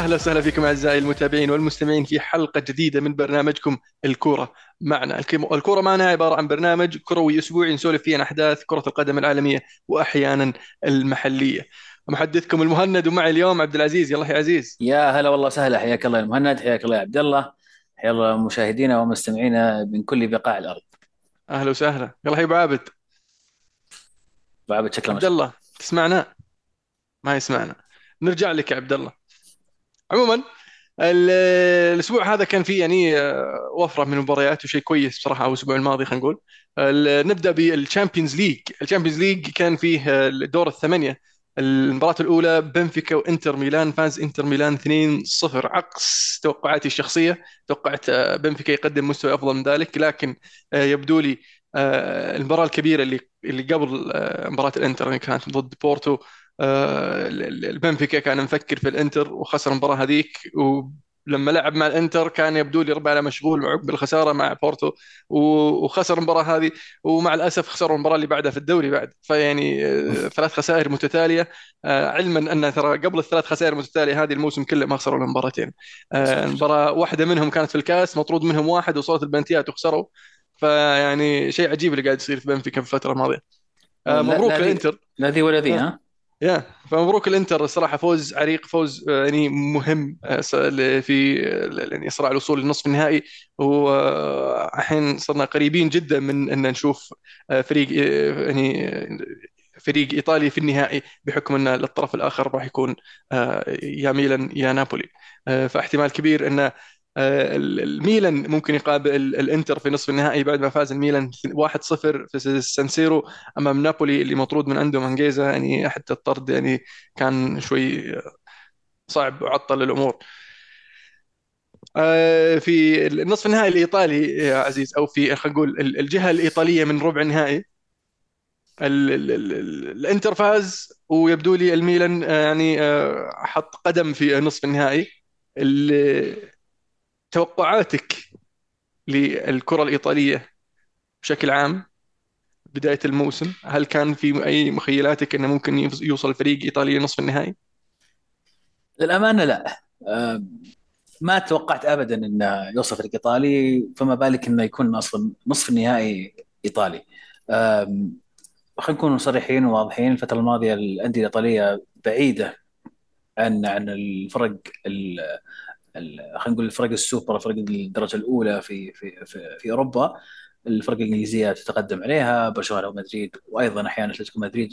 أهلا وسهلا فيكم أعزائي المتابعين والمستمعين في حلقة جديدة من برنامجكم الكورة معنا. الكورة معنا عبارة عن برنامج كروي أسبوعي نسولف فيه عن أحداث كرة القدم العالمية وأحيانا المحلية. محدثكم المهند ومعي اليوم عبد العزيز. يلا يا عزيز. يا هلا والله سهلا حياك الله يا مهند حياك الله يا عبد الله حيا الله مشاهدينا ومستمعينا من كل بقاع الأرض. أهلا وسهلا. يلا يا أبو عابد. بعد شكله عبد الله تسمعنا؟ ما يسمعنا. نرجع لك يا عبد الله. عموما ال- الأسبوع هذا كان فيه يعني آه، وفرة من المباريات وشيء كويس بصراحة أو الأسبوع الماضي خلينا نقول. نبدأ بال Champions League ال Champions League كان فيه آه، الدور الثمانية. المباراة الأولى بنفيكا وإنتر ميلان فاز إنتر ميلان 2-0 عكس توقعاتي الشخصية. توقعت آه، بنفيكا يقدم مستوى أفضل من ذلك لكن يبدو لي المباراة الكبيرة اللي اللي قبل مباراة الإنتر اللي كانت ضد بورتو البنفيكا كان مفكر في الانتر وخسر المباراه هذيك ولما لعب مع الانتر كان يبدو لي برضه مشغول مع بالخساره مع بورتو وخسر المباراه هذه ومع الاسف خسروا المباراه اللي بعدها في الدوري بعد فيعني آه، ثلاث خسائر متتاليه آه، علما ان ترى قبل الثلاث خسائر المتتاليه هذه الموسم كله ما خسروا الا مباراتين آه، مباراه واحدة منهم كانت في الكاس مطرود منهم واحد وصلت البنلتيات وخسروا فيعني شيء عجيب اللي قاعد يصير في بنفيكا في الفترة الماضيه آه، مبروك للانتر لا ذي ولا ذي ها يا فمبروك الانتر الصراحه فوز عريق فوز آه، يعني مهم آه، في يعني صراع الوصول للنصف النهائي. والحين صرنا قريبين جدا من أن نشوف آه، فريق آه، يعني آه، فريق إيطالي في النهائي بحكم أن الطرف الآخر راح يكون آه، يا ميلان يا نابولي. آه، فاحتمال كبير أن آه، ال- الميلان ممكن يقابل ال- الإنتر في نصف النهائي بعد ما فاز الميلان 1-0 في السان سيرو أمام نابولي اللي مطرود من عندهم أنغيسا يعني حتى الطرد يعني كان شوي صعب وعطل الأمور. آه، في النصف النهائي الإيطالي يا عزيز أو في خلينا نقول ال- الجهة الإيطالية من ربع النهائي. ال- ال- ال- ال- الإنتر فاز ويبدو لي الميلان آه، يعني آه، حط قدم في نصف النهائي. ال- توقعاتك للكرة الإيطالية بشكل عام بداية الموسم؟ هل كان في أي مخيلاتك إنه ممكن يوصل الفريق إيطالي لنصف النهائي؟ للأمانة لا. آه، ما توقعت ابدا إنه يوصل فريق إيطالي فما بالك إنه يكون أصلا نصف النهائي إيطالي. آم، خلينا نكون صريحين وواضحين الفترة الماضية الأندية الإيطالية بعيدة عن عن الفرق ال- ال- خلينا نقول الفرق السوبر فرق الدرجة الأولى في في في, في أوروبا. الفرق الإنجليزية تتقدم عليها برشلونة ومدريد وأيضا أحيانا أتلتيكو مدريد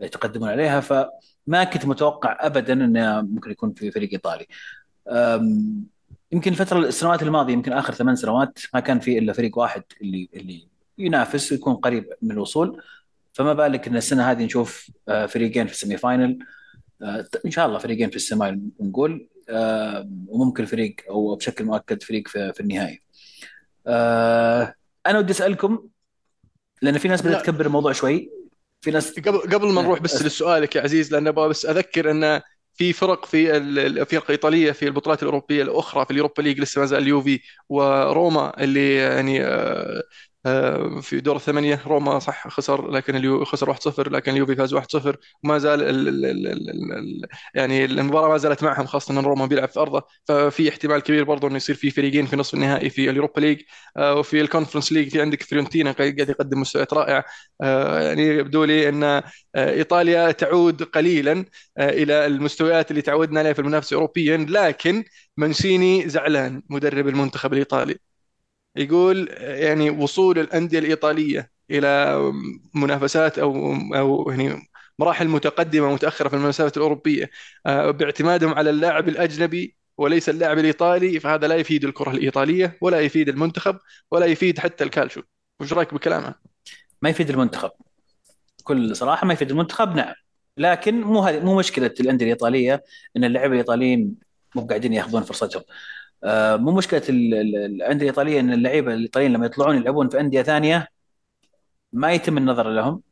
يتقدمون عليها. فما كنت متوقع ابدا إنه ممكن يكون في فريق إيطالي. يمكن الفترة السنوات الماضية يمكن آخر ثمان سنوات ما كان في إلا فريق واحد اللي اللي ينافس ويكون قريب من الوصول. فما بالك إن السنة هذه نشوف آه، فريقين في ال semi final. آه، إن شاء الله فريقين في السماء نقول. وممكن فريق أو بشكل مؤكد فريق في, في النهائي آه، أنا ودي أسألكم لأن في ناس بدات تكبر الموضوع شوي في ناس قبل قبل ما نروح بس. لسؤالك يا عزيز لأن أبغى بس أذكر أن في فرق في ال- الفرق الإيطالية في البطولات الأوروبية الأخرى في ال Europa League لسه ما زال اليوفي وروما اللي يعني آه، آه، في دور الثمانية روما صح خسر لكن اليو خسر 1-0 لكن اليوفي فاز 1-0 وما زال ال ال ال ال ال ال يعني المباراة ما زالت معهم خاصة إن روما بيلعب في أرضه. ففي احتمال كبير برضه إنه يصير في فريقين في نصف النهائي في ال Europa League آه، وفي ال Conference League. في عندك فيورنتينا قاعد يقدم مستويات رائعه آه، يعني يبدو لي إن آه، إيطاليا تعود قليلا آه، إلى المستويات اللي تعودنا عليها في المنافسة اوروبيا لكن مانشيني زعلان مدرب المنتخب الإيطالي. يقول يعني وصول الأندية الإيطالية إلى منافسات أو أو يعني مراحل متقدمة متأخرة في المنافسات الأوروبية آه، باعتمادهم على اللاعب الأجنبي وليس اللاعب الإيطالي فهذا لا يفيد الكرة الإيطالية ولا يفيد المنتخب ولا يفيد حتى الكالشو. وش رأيك بكلامه؟ ما يفيد المنتخب. بكل صراحة ما يفيد المنتخب نعم. لكن مو هذه مو مشكلة الأندية الإيطالية إن اللاعبين الإيطاليين مو قاعدين ياخذون فرصتهم. مو مشكلة ال- ال- الانديه الايطاليه إن اللعيبة الإيطاليين لما يطلعون يلعبون في أندية ثانية ما يتم النظر لهم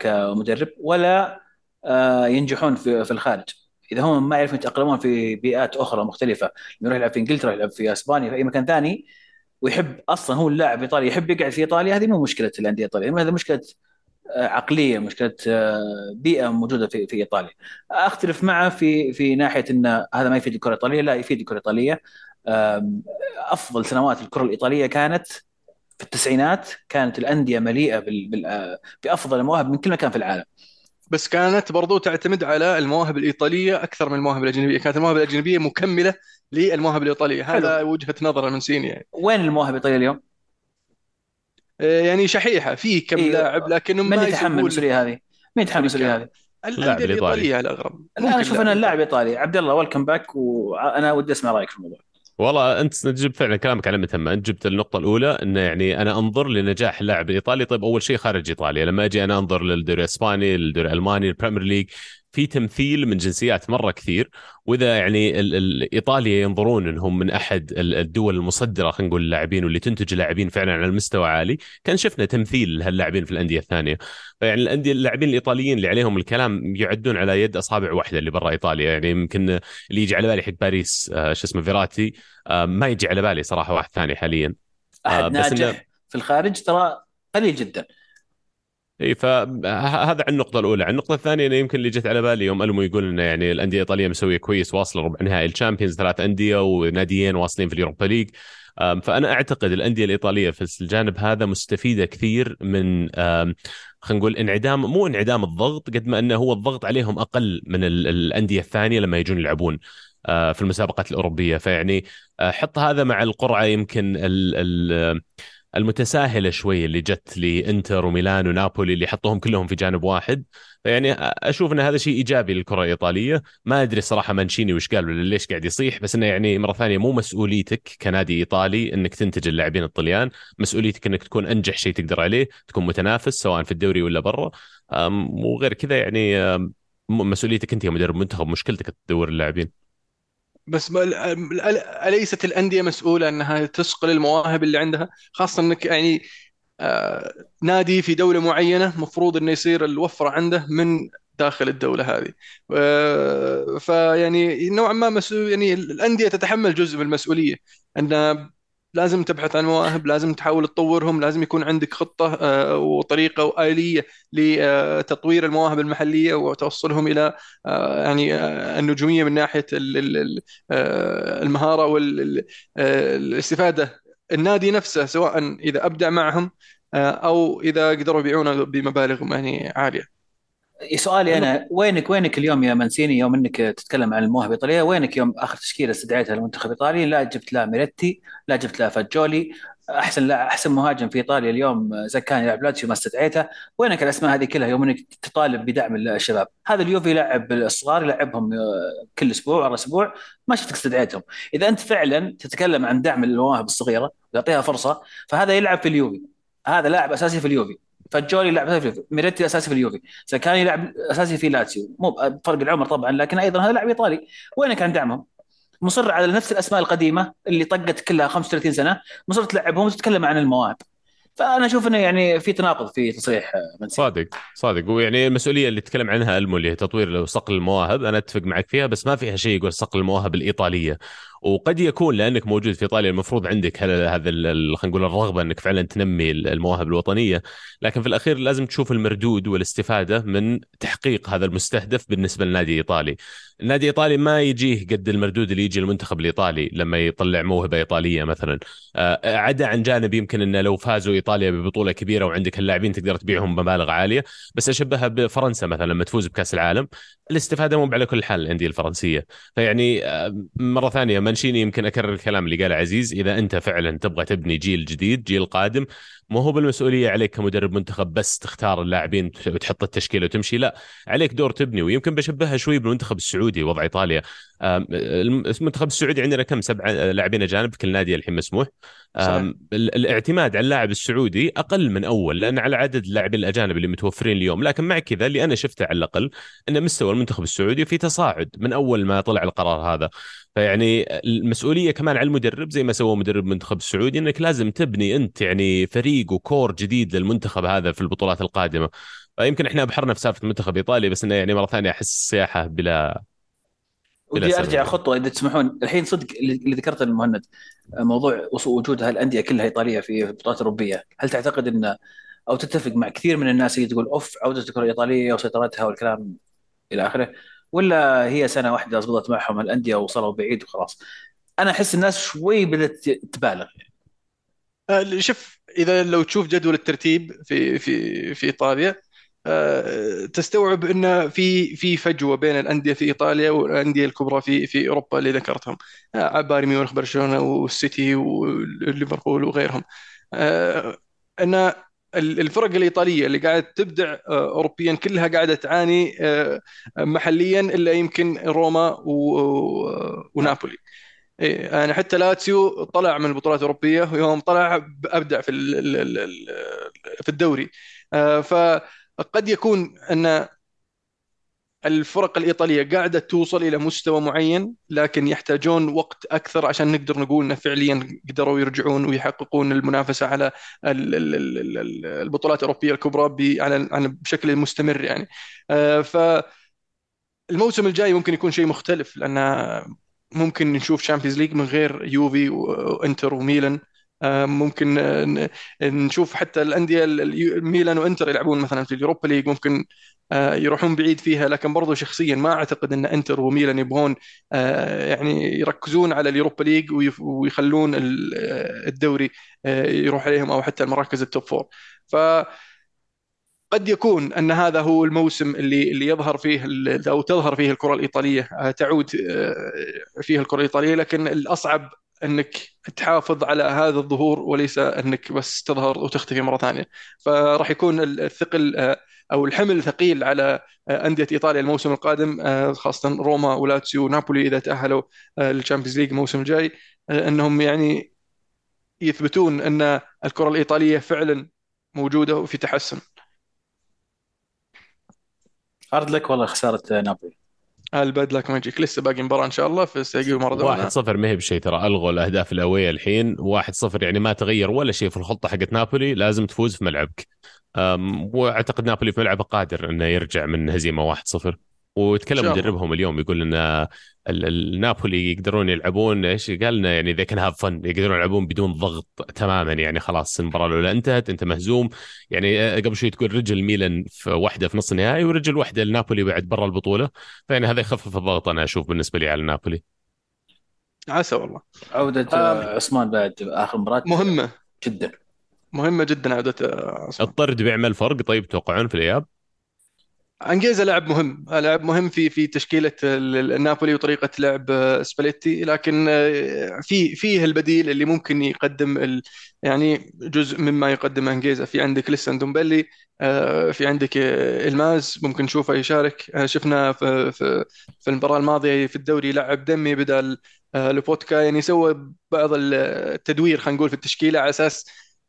كمدرب ولا آه، ينجحون في الخارج. إذا هم ما يعرفون يتأقلمون في بيئات أخرى مختلفة يروح يلعب في إنجلترا يلعب في أسبانيا في أي مكان ثاني ويحب أصلا هو اللاعب إيطالي يحب يقعد في إيطاليا هذه مو مشكلة الأندية الإيطالية هذه مشكلة عقلية مشكلة بيئة موجودة في في إيطاليا. أختلف معه في في ناحية إن هذا ما يفيد الكرة الإيطالية لا يفيد الكرة الإيطالية. أفضل سنوات الكرة الإيطالية كانت في التسعينات كانت الأندية مليئة بأفضل المواهب من كل مكان في العالم بس كانت برضو تعتمد على المواهب الإيطالية أكثر من المواهب الأجنبية كانت المواهب الأجنبية مكملة للمواهب الإيطالية حلو. هذا وجهة نظر المنسيني يعني وين المواهب الإيطالية اليوم؟ آه، يعني شحيحة في كم إيه. لاعب لكنهم من ما يتحمل يسوون المسؤولية هذه؟ مين يتحمل المسؤولية هذه؟ الأندية الإيطالية على الأغلب أنا أشوف أنا اللاعب إيطالي عبد الله welcome back وأنا ودي أسمع رأيك في الموضوع والله أنت جبت فعلا كلامك على متم أنت جبت النقطة الأولى إنه يعني أنا أنظر لنجاح اللاعب الإيطالي. طيب أول شيء خارج إيطاليا. لما أجي أنا أنظر للدوري الإسباني للدوري الألماني ال Premier League في تمثيل من جنسيات مرة كثير. وإذا يعني إيطاليا ينظرون إنهم من أحد الدول المصدرة خلينا نقول اللاعبين واللي تنتج لاعبين فعلا على المستوى عالي. كان شفنا تمثيل لهاللاعبين في الأندية الثانية. فيعني الأندية اللاعبين الإيطاليين اللي عليهم الكلام يعدون على يد أصابع واحدة اللي برا إيطاليا. يعني يمكن اللي يجي على بالي حق باريس آه شو اسمه فيراتي آه ما يجي على بالي صراحة واحد ثاني حاليا. أحد آه ناجح. إنه... في الخارج ترى قليل جدا. اي فهذا عن النقطة الأولى، عن النقطة الثانية انه يمكن اللي جت على بالي يوم ألمو يقول إنه يعني الأندية الإيطالية مسوية كويس واصله ربع نهائي ال Champions ثلاث أندية وناديين واصلين في ال Europa League. فأنا أعتقد الأندية الإيطالية في الجانب هذا مستفيدة كثير من خلينا نقول انعدام مو انعدام الضغط قد ما إنه هو الضغط عليهم أقل من الأندية الثانية لما يجون يلعبون آه، في المسابقات الأوروبية. فيعني آه، حط هذا مع القرعة يمكن ال ال المتساهلة شوي اللي جت لإنتر وميلان ونابولي اللي حطوهم كلهم في جانب واحد. فيعني أشوف إن هذا شيء إيجابي للكرة الإيطالية. ما أدري صراحة مانشيني وش قال ولا ليش قاعد يصيح بس إنه يعني مرة ثانية مو مسؤوليتك كنادي إيطالي إنك تنتج اللاعبين الطليان. مسؤوليتك إنك تكون أنجح شيء تقدر عليه تكون متنافس سواء في الدوري ولا برا. وغير كذا يعني مسؤوليتك أنت كمدرب منتخب مشكلتك تدور اللاعبين. بس أليست الأندية مسؤولة أنها تسقل المواهب اللي عندها؟ خاصة أنك يعني آه نادي في دولة معينة مفروض أنه يصير الوفرة عنده من داخل الدولة هذه. آه فيعني نوعا ما مسؤول يعني الأندية تتحمل جزء من المسؤولية. أنها لازم تبحث عن مواهب لازم تحاول تطورهم لازم يكون عندك خطة آه، وطريقة وآلية لتطوير المواهب المحلية وتوصلهم إلى آه، يعني آه، النجومية من ناحية المهارة والاستفادة النادي نفسه سواء إذا أبدع معهم أو إذا قدروا يبيعونه بمبالغ يعني عالية. سؤالي أنا وينك وينك اليوم يا منسيني يوم إنك تتكلم عن المواهب الإيطالية وينك يوم آخر تشكيلة استدعيتها المنتخب الايطالي لا جبت لا ميريتي لا جبت لا فاجولي احسن لا أحسن مهاجم في إيطاليا اليوم زكاني يلعب لاتسيو ما استدعيته. وينك الأسماء هذه كلها يوم إنك تطالب بدعم الشباب؟ هذا اليوفي يلعب الصغار يلعبهم آه، كل أسبوع أو أسبوع ما شفتك استدعيتهم. إذا أنت فعلا تتكلم عن دعم المواهب الصغيرة ويعطيها فرصة فهذا يلعب في اليوفي. هذا لاعب أساسي في اليوفي. فاجولي أساسي في ميريتي أساسي في اليوفي زكاني يلعب أساسي في لاتسيو مو فرق العمر طبعا لكن أيضا هذا لاعب إيطالي وينك عن دعمهم؟ مصر على نفس الأسماء القديمة اللي طقت كلها 35 سنة مصر تلعبهم وتتكلم عن المواهب فأنا أشوف إنه يعني في تناقض في تصريح منسي. صادق صادق ويعني المسؤولية اللي تكلم عنها ألمو اللي هي تطوير وصقل المواهب أنا أتفق معك فيها بس ما فيها شيء يقول صقل المواهب الإيطالية وقد يكون لأنك موجود في إيطاليا المفروض عندك هذا خلينا نقول الرغبة إنك فعلا تنمي المواهب الوطنية لكن في الأخير لازم تشوف المردود والاستفادة من تحقيق هذا المستهدف بالنسبة للنادي الايطالي النادي الإيطالي ما يجيه قد المردود اللي يجي المنتخب الإيطالي لما يطلع موهبة إيطالية مثلا. آه، عدا عن جانب يمكن انه لو فازوا إيطاليا ببطولة كبيرة وعندك اللاعبين تقدر تبيعهم بمبالغ عالية بس أشبهها بفرنسا مثلا لما تفوز بكأس العالم. الاستفادة مو على كل حال الأندية الفرنسية. فيعني آه، مرة ثانية منشيني يمكن أكرر الكلام اللي قاله عزيز. إذا أنت فعلا تبغى تبني جيل جديد جيل قادم مو هو بالمسؤولية عليك كمدرب منتخب بس تختار اللاعبين وتحط التشكيلة وتمشي لا عليك دور تبني ويمكن بشبهها شوي بالمنتخب السعودي وضع إيطاليا. المنتخب السعودي عندنا كم؟ سبعه لاعبين أجانب في كل نادي الحين مسموح الاعتماد على اللاعب السعودي أقل من أول لأن على عدد اللاعبين الأجانب اللي متوفرين اليوم لكن مع كذا اللي أنا شفته على الأقل إن مستوى المنتخب السعودي في تصاعد من أول ما طلع القرار هذا. فيعني المسؤولية كمان على المدرب زي ما سوى مدرب المنتخب السعودي إنك لازم تبني أنت يعني فريق وكور جديد للمنتخب هذا في البطولات القادمة. فيمكن إحنا بحرنا في سالفة المنتخب الايطالي بس إنه يعني مرة ثانية أحس السياحه بلا ودي أرجع خطوة إذا تسمحون. الحين صدق اللي ذكرته المهند موضوع وجود هالأندية كلها إيطالية في البطولات الاوروبيه هل تعتقد ان أو تتفق مع كثير من الناس اللي تقول أوف عودة الكرة الإيطالية وسيطرتها والكلام إلى آخره ولا هي سنة واحدة زبطت معهم الأندية وصلوا بعيد وخلاص؟ أنا أحس الناس شوي بدأت تبالغ. آه، شوف إذا لو تشوف جدول الترتيب في في في إيطاليا آه، تستوعب إن في في فجوة بين الأندية في إيطاليا والأندية الكبرى في في أوروبا اللي ذكرتهم. آه، بايرن ميونخ برشلونة والسيتي وليفربول وغيرهم. إن الفرق الإيطالية اللي قاعدة تبدع اوروبيا كلها قاعدة تعاني محليا إلا يمكن روما ونابولي. إيه أنا حتى لاتسيو طلع من البطولات الأوروبية ويوم طلع أبدع في في الدوري. آه، فقد يكون أن الفرق الإيطالية قاعدة توصل إلى مستوى معين لكن يحتاجون وقت أكثر عشان نقدر نقول إن فعليا قدروا يرجعون ويحققون المنافسة على البطولات الأوروبية الكبرى على بشكل مستمر يعني. آه، ف الموسم الجاي ممكن يكون شيء مختلف لأن ممكن نشوف Champions League من غير يوفي وإنتر وميلان. آه، ممكن نشوف حتى الأندية ميلان وإنتر يلعبون مثلا في ال Europa League. ممكن آه، يروحون بعيد فيها. لكن برضو شخصيا ما أعتقد إن إنتر وميلان يبغون آه، يعني يركزون على ال Europa League ويخلون الدوري يروح عليهم أو حتى المراكز ال top four. ف قد يكون أن هذا هو الموسم اللي اللي يظهر فيه أو تظهر فيه الكرة الإيطالية. آه، تعود آه، فيه الكرة الإيطالية لكن الأصعب أنك تحافظ على هذا الظهور وليس أنك بس تظهر وتختفي مرة ثانية. فراح يكون الثقل آه، أو الحمل ثقيل على أندية إيطاليا الموسم القادم خاصة روما ولاتسيو ونابولي إذا تأهلوا لل Champions League الموسم الجاي. أنهم يعني يثبتون أن الكرة الإيطالية فعلا موجودة وفي تحسن. hard luck والله خسارة نابولي؟ ال bad luck ما يجيك لسه باقي مباراة إن شاء الله في ستاديو مارادونا. 1-0 ما هي بشيء ترى ألغوا الأهداف الأواي الحين. 1-0 يعني ما تغير ولا شيء في الخطة حقت نابولي لازم تفوز في ملعبك. وأعتقد نابولي في ملعبه قادر إنه يرجع من هزيمة 1-0 وتكلم مدربهم اليوم يقول إن النابولي يقدرون يلعبون إيش قال لنا يعني ذي كان هاف فن يقدرون يلعبون بدون ضغط تماما يعني خلاص المباراة الأولى انتهت أنت مهزوم. يعني قبل شوي تقول رجل ميلان في واحدة في نص النهائي ورجل واحدة لنابولي بعد برا البطولة. فيعني هذا يخفف الضغط أنا أشوف بالنسبة لي على نابولي. عسى والله. عودة آه عثمان بعد آخر مباراة. مهمة. جدا. مهمة جدا عودة آه، عثمان. الطرد بيعمل فرق طيب تتوقعون في الإياب؟ أنغيسا لاعب مهم. لاعب مهم في في تشكيلة النابولي وطريقة لعب آه، سباليتي. لكن آه، في فيه البديل اللي ممكن يقدم يعني جزء مما يقدم أنغيسا. في عندك لسه ندومبيلي آه، في عندك إلماز ممكن نشوفه يشارك. شفنا في في في المباراة الماضية في الدوري لعب ديمي بدل لوبوتكا. يعني سوى بعض التدوير خلينا نقول في التشكيلة على أساس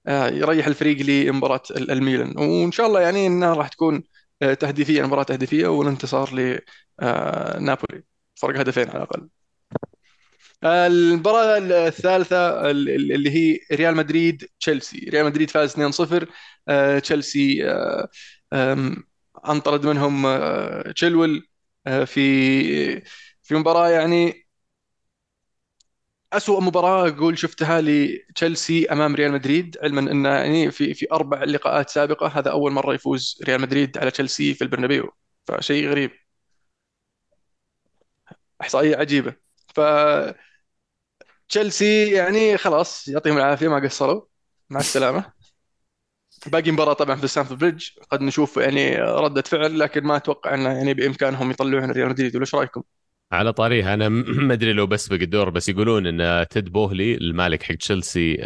يريح الفريق لمباراة الميلان. وإن شاء الله يعني إنها راح تكون آه، تهديفية مباراة تهديفية والانتصار لنابولي فرق هدفين على الأقل. المباراة الثالثة اللي هي ريال مدريد تشيلسي. ريال مدريد فاز 2-0 آه، تشيلسي آه، أنطرد منهم تشيلول في في مباراة يعني أسوأ مباراة أقول شفتها لتشيلسي أمام ريال مدريد علما أنه يعني في في أربع لقاءات سابقة هذا أول مرة يفوز ريال مدريد على تشيلسي في البرنابيو فشيء غريب. إحصائية عجيبة. ف تشيلسي يعني خلاص يعطيهم العافية ما قصروا. مع السلامة. باقي مباراة طبعا في ستانفورد بريدج قد نشوف يعني ردة فعل لكن ما أتوقع إنه يعني بإمكانهم يطلعون ريال مدريد. ولا إيش رأيكم؟ على طاريها. أنا ما أدري لو بسبق الدور بس يقولون إن تيد بوهلي المالك حق تشيلسي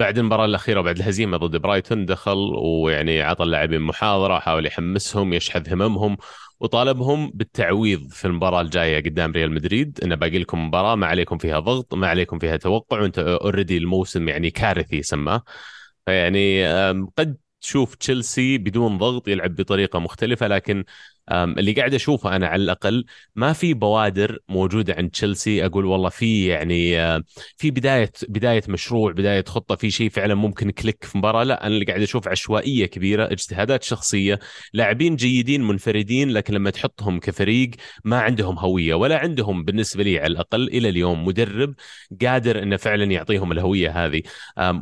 بعد المباراة الأخيرة وبعد الهزيمة ضد برايتون دخل ويعني عطى اللاعبين محاضرة وحاول يحمسهم يشحذ هممهم وطالبهم بالتعويض في المباراة الجاية قدام ريال مدريد. انه باقي لكم مباراة ما عليكم فيها ضغط ما عليكم فيها توقع وأنت already الموسم يعني كارثي سماه فيعني قد تشوف تشيلسي بدون ضغط يلعب بطريقة مختلفة لكن اللي قاعد أشوفه أنا على الأقل ما في بوادر موجودة عند تشيلسي. أقول والله في يعني في بداية بداية مشروع بداية خطة في شيء فعلا ممكن كليك في مباراة. لا أنا اللي قاعد أشوف عشوائية كبيرة اجتهادات شخصية لاعبين جيدين منفردين لكن لما تحطهم كفريق ما عندهم هوية ولا عندهم بالنسبة لي على الأقل إلى اليوم مدرب قادر إنه فعلا يعطيهم الهوية هذه.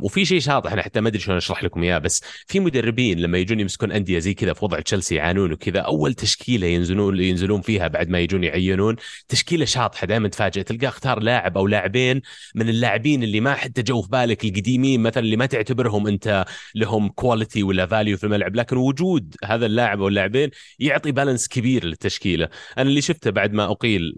وفي شيء شاطح أنا حتى ما أدري شلون أشرح لكم إياه بس في مدربين لما يجون يمسكون أندية زي كذا في وضع تشيلسي يعانون وكذا أول تشكيلة ينزلون ينزلون فيها بعد ما يجون يعينون. تشكيلة شاطحة دائما تفاجئ تلقاه اختار لاعب أو لاعبين من اللاعبين اللي ما حتى جو في بالك القديمين مثلا اللي ما تعتبرهم أنت لهم quality ولا value في الملعب. لكن وجود هذا اللاعب أو اللاعبين يعطي balance كبير للتشكيلة. أنا اللي شفته بعد ما أقيل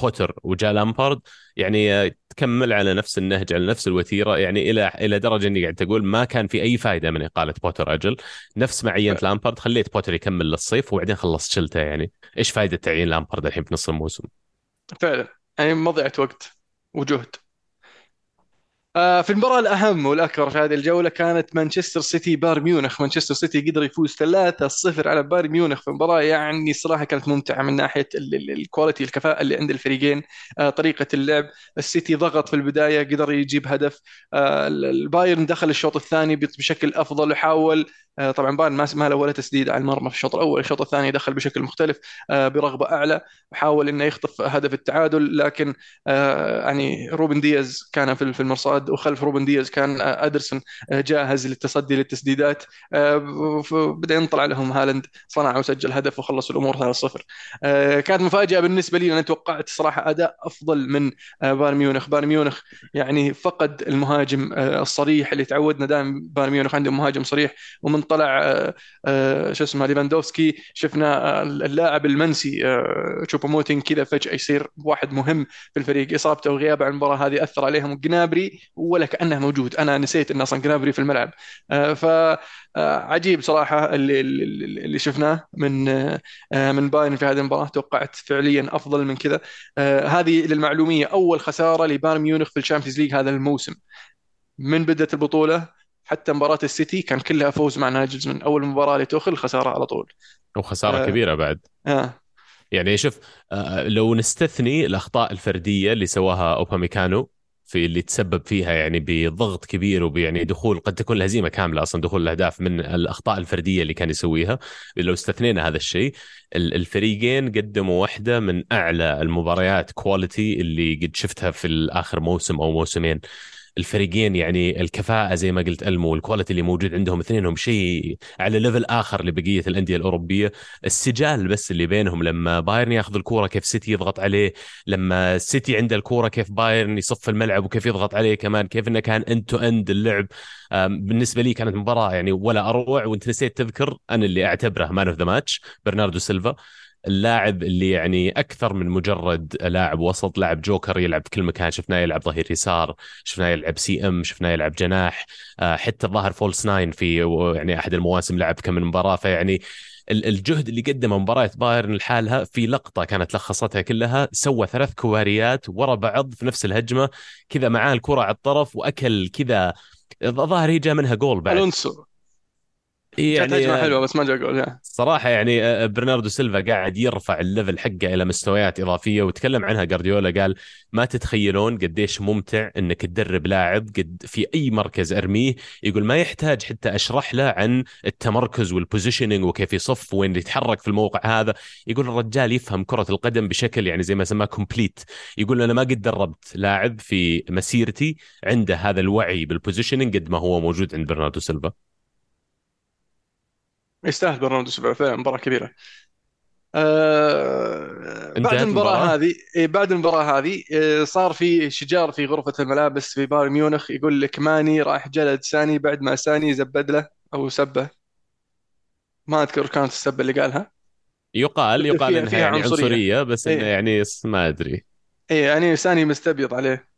بوتر وجاء لامبارد يعني تكمل على نفس النهج على نفس الوتيرة يعني إلى إلى درجة إني قاعد تقول ما كان في أي فائده من إقالة بوتر أجل. نفس ما عينت لامبارد خليت بوتر يكمل للصيف وبعدين خلصت شلته يعني. إيش فائده تعيين لامبارد الحين في نص الموسم؟ فعلا. يعني مضيعة وقت وجهد. في المباراة الأهم والأكبر في هذه الجولة كانت مانشستر سيتي بايرن ميونخ. مانشستر سيتي قدر يفوز 3-0 على بايرن ميونخ في مباراة يعني صراحة كانت ممتعة من ناحية ال quality الكفاءة اللي عند الفريقين آه، طريقة اللعب. السيتي ضغط في البداية قدر يجيب هدف. آه، البايرن دخل الشوط الثاني بشكل أفضل وحاول. طبعا بايرن ما له ولا تسديد على المرمى في الشوط الأول. الشوط الثاني دخل بشكل مختلف برغبة أعلى. وحاول إنه يخطف هدف التعادل لكن يعني روبن دياز كان في المرصاد. صد وخلف روبن دياز كان إيدرسون جاهز للتصدي للتسديدات. آه، بعدين طلع لهم هالاند صنع وسجل هدف وخلصوا الأمور 3-0 آه، كانت مفاجأة بالنسبة لي أنا توقعت صراحة أداء أفضل من آه، بايرن ميونخ. بايرن ميونخ يعني فقد المهاجم الصريح اللي تعودنا دائما بايرن ميونخ عندهم مهاجم صريح. ومن طلع شو اسمه ليفاندوفسكي شفنا اللاعب المنسي تشوبو موتين كذا فجأة يصير واحد مهم في الفريق. إصابته وغيابه عن المباراة هذه أثر عليهم. جنابري ولا كانه موجود. أنا نسيت ان أصلا جنابري في الملعب. آه، ف آه، صراحة اللي اللي شفناه من آه، من بايرن في هذه المباراة. توقعت فعليا أفضل من كذا. هذه للمعلومية. أول خسارة لبايرن ميونخ في ال Champions League هذا الموسم. من بدأت البطولة حتى مباراة السيتي كان كلها فوز مع ناجلزمان أول مباراة لتوخل خسارة على طول. وخسارة آه كبيرة بعد. آه. يعني شوف لو نستثني الأخطاء الفردية اللي سواها أوباميكانو في اللي تسبب فيها يعني بضغط كبير وبيعني دخول قد تكون الهزيمة كاملة أصلا دخول الأهداف من الأخطاء الفردية اللي كان يسويها. لو استثنينا هذا الشيء الفريقين قدموا واحدة من أعلى المباريات quality اللي قد شفتها في اخر موسم أو موسمين. الفريقين يعني الكفاءة زي ما قلت ألمو وال quality اللي موجود عندهم اثنينهم شيء على level آخر لبقية الأندية الأوروبية. السجال بس اللي بينهم لما بايرن ياخذ الكورة كيف سيتي يضغط عليه لما سيتي عنده الكورة كيف بايرن يصف الملعب وكيف يضغط عليه كمان كيف إنه كان end to end اللعب. بالنسبة لي كانت مباراة يعني ولا أروع وإنت نسيت تذكر أنا اللي أعتبره man of the match برناردو سيلفا. اللاعب اللي يعني أكثر من مجرد لاعب وسط لاعب جوكر يلعب في كل مكان شفناه يلعب ظهير يسار شفناه يلعب CM شفناه يلعب جناح آه، حتى ظهر false nine في يعني أحد المواسم لعب كم من مباراة. فيعني الجهد اللي قدمه مباراة بايرن لحالها في لقطة كانت لخصتها كلها سوى ثلاث كوبريات ورا بعض في نفس الهجمة كذا معاه الكرة على الطرف وأكل كذا الظاهر هي جاء منها جول بعد. ألونسو. يعني هجمه حلوة بس ما جاء جول صراحة يعني آه، آه، برناردو سيلفا قاعد يرفع ال level حقه إلى مستويات إضافية وتكلم عنها جارديولا قال ما تتخيلون قديش ممتع إنك تدرب لاعب قد في أي مركز أرميه يقول ما يحتاج حتى أشرح له عن التمركز وال positioning وكيف يصف وين يتحرك في الموقع هذا. يقول الرجال يفهم كرة القدم بشكل يعني زي ما سماه complete يقول أنا ما قد دربت لاعب في مسيرتي عنده هذا الوعي بال positioning قد ما هو موجود عند برناردو سيلفا. يستاهل برناردو سيلفا فعلا مباراة كبيرة. آه بعد المباراة هذه إيه، بعد المباراة هذه آه، صار في شجار في غرفة الملابس في بايرن ميونخ يقول لك ماني راح جلد ساني بعد ما ساني زبد له أو سبه. ما أذكر كانت السبة اللي قالها. يقال يقال إنها يعني عنصرية, عنصرية بس إنه إيه. يعني ما أدري. اي يعني ساني مستبيض عليه.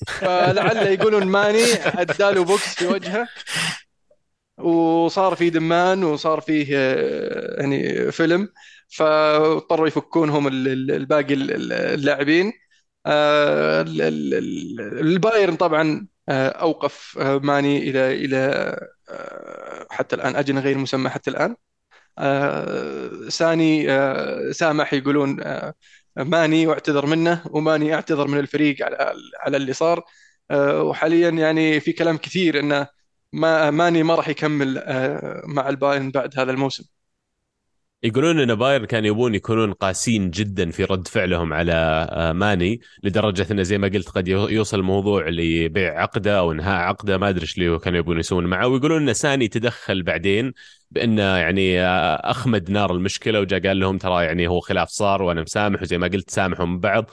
فلعل يقولون ماني أداله بوكس في وجهه. وصار في دمان وصار فيه يعني فيلم فاضطروا يفكونهم الباقي اللاعبين. آه، البايرن طبعا آه، أوقف ماني إلى إلى حتى الآن أجل غير مسمى حتى الآن. ساني سامح يقولون ماني واعتذر منه وماني أعتذر من الفريق على على اللي صار. وحاليا يعني في كلام كثير إنه ما ماني ما راح يكمل آه، مع البايرن بعد هذا الموسم. يقولون إن بايرن كان يبون يكونون قاسين جدا في رد فعلهم على آه، ماني لدرجة انه زي ما قلت قد يوصل الموضوع لبيع عقده أو إنهاء عقده ما أدري إيش اللي كانوا يبون يسوون معه. ويقولون إن ساني تدخل بعدين بانه يعني آه، أخمد نار المشكلة وجاء قال لهم ترى يعني هو خلاف صار وأنا مسامح وزي ما قلت سامحوا من بعض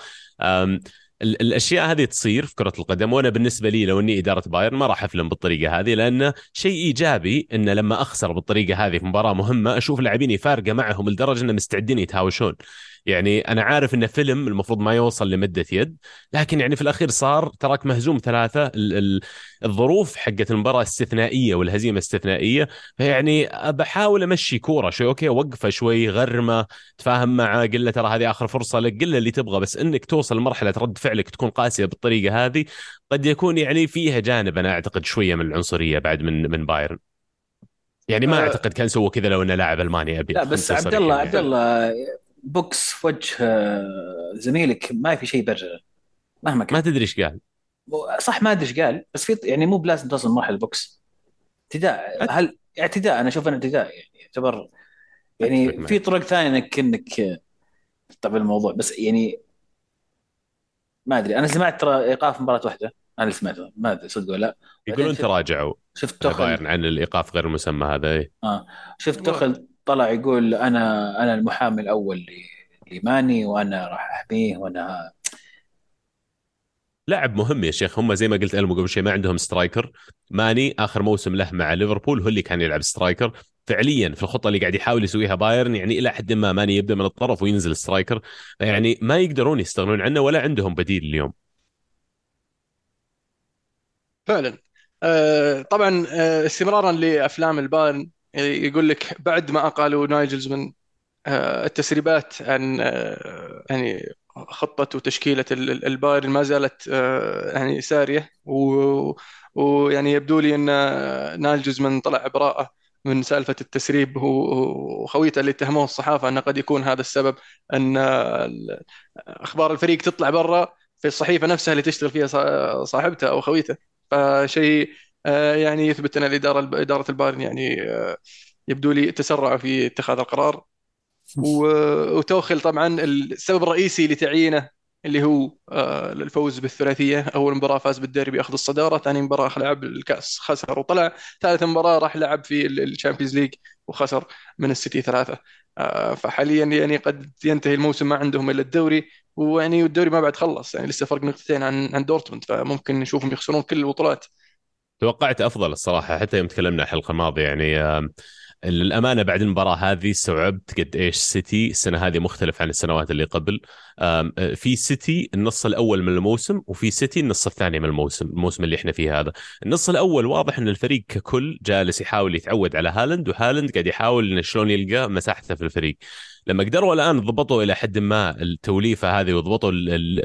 ال- الأشياء هذه تصير في كرة القدم وأنا بالنسبة لي لو إني إدارة بايرن ما راح أفلم بالطريقة هذه لأنه شيء إيجابي ان لما أخسر بالطريقة هذه في مباراة مهمة أشوف لاعبيني فارقة معهم لدرجة إنهم مستعدين يتهاوشون. يعني أنا عارف انه فيلم المفروض ما يوصل لمدة يد لكن يعني في الأخير صار تراك مهزوم ثلاثة ال ال الظروف حقت المباراة استثنائية والهزيمة استثنائية فيعني بحاول أمشي كورة شوي أوكي وقفة شوي غرمة تفاهم معه قل له ترى هذه آخر فرصة لك قل له اللي تبغى بس إنك توصل لمرحلة رد فعلك تكون قاسية بالطريقة هذه قد يكون يعني فيها جانب أنا أعتقد شوية من العنصرية بعد من من بايرن. يعني ما آه، أعتقد كان سوى كذا لو إنه لاعب ألماني ابيض لا بس عبد الله صريحين عبد يعني. الله بوكس في وجه آه، زميلك ما في شيء يبرره مهما ما كان تدري إيش قال. صح ما أدري إيش قال بس في يعني مو بلازم توصل مرحلة بوكس. اعتداء هل اعتداء؟ أنا أشوف إنه اعتداء يعني يعتبر يعني. في طرق ثانية إنك إنك تطبع الموضوع. بس يعني ما أدري. أنا سمعت ترى إيقاف مباراة واحدة. أنا اللي سمعته. ما أدري صدق ولا لا. يقولون تراجعوا. شفت بايرن عن الإيقاف غير المسمى هذا إيه. آه. شفت توخل طلع يقول أنا أنا المحامي الأول لماني وأنا راح أحميه وأنا لاعب مهم يا شيخ. هم زي ما قلت ألمو قبل شيء ما عندهم striker ماني آخر موسم له مع ليفربول هو اللي كان يلعب striker فعليا في الخطة اللي قاعد يحاول يسويها بايرن يعني إلى حد ما ماني يبدأ من الطرف وينزل striker يعني ما يقدرون يستغنون عنه ولا عندهم بديل اليوم. فعلا. آه، طبعا آه، استمرارا لأفلام البايرن. يقول لك بعد ما اقالوا ناجلزمان آه، التسريبات عن يعني خطة وتشكيلة ال- ال- البايرن ما زالت آه، يعني سارية. ويعني يبدو لي أن آه، ناجلزمان طلع براءة من سالفة التسريب. وخويته اللي اتهموه الصحافة أنه قد يكون هذا السبب أن آه، أخبار الفريق تطلع برا في الصحيفة نفسها اللي تشتغل فيها صا- صاحبته أو خويته. فشيء يعني يثبت أن الإدارة إدارة البايرن يعني يبدو لي تسرعوا في اتخاذ القرار. وتوخل طبعا السبب الرئيسي لتعيينه اللي هو آه، الفوز بالثلاثية. أول مباراة فاز بالديربي بياخذ الصدارة ثاني مباراة لعب الكأس خسر وطلع. ثالث مباراة راح لعب في ال Champions League وخسر من السيتي ثلاثة. آه، فحاليا يعني قد ينتهي الموسم ما عندهم إلا الدوري. ويعني الدوري ما بعد خلص يعني لسه فرق نقطتين عن عن دورتموند فممكن نشوفهم يخسرون كل البطولات. توقعت أفضل الصراحة حتى يوم تكلمنا الحلقة الماضية يعني للأمانة بعد المباراة هذه استوعبت قد إيش سيتي السنة هذه مختلف عن السنوات اللي قبل. آه، في سيتي النص الأول من الموسم وفي سيتي النص الثاني من الموسم الموسم اللي إحنا فيه هذا. النص الأول واضح إن الفريق ككل جالس يحاول يتعود على هالاند وهالاند قاعد يحاول إنه شلون يلقى مساحته في الفريق. لما قدروا الآن ضبطوا إلى حد ما التوليفة هذه وضبطوا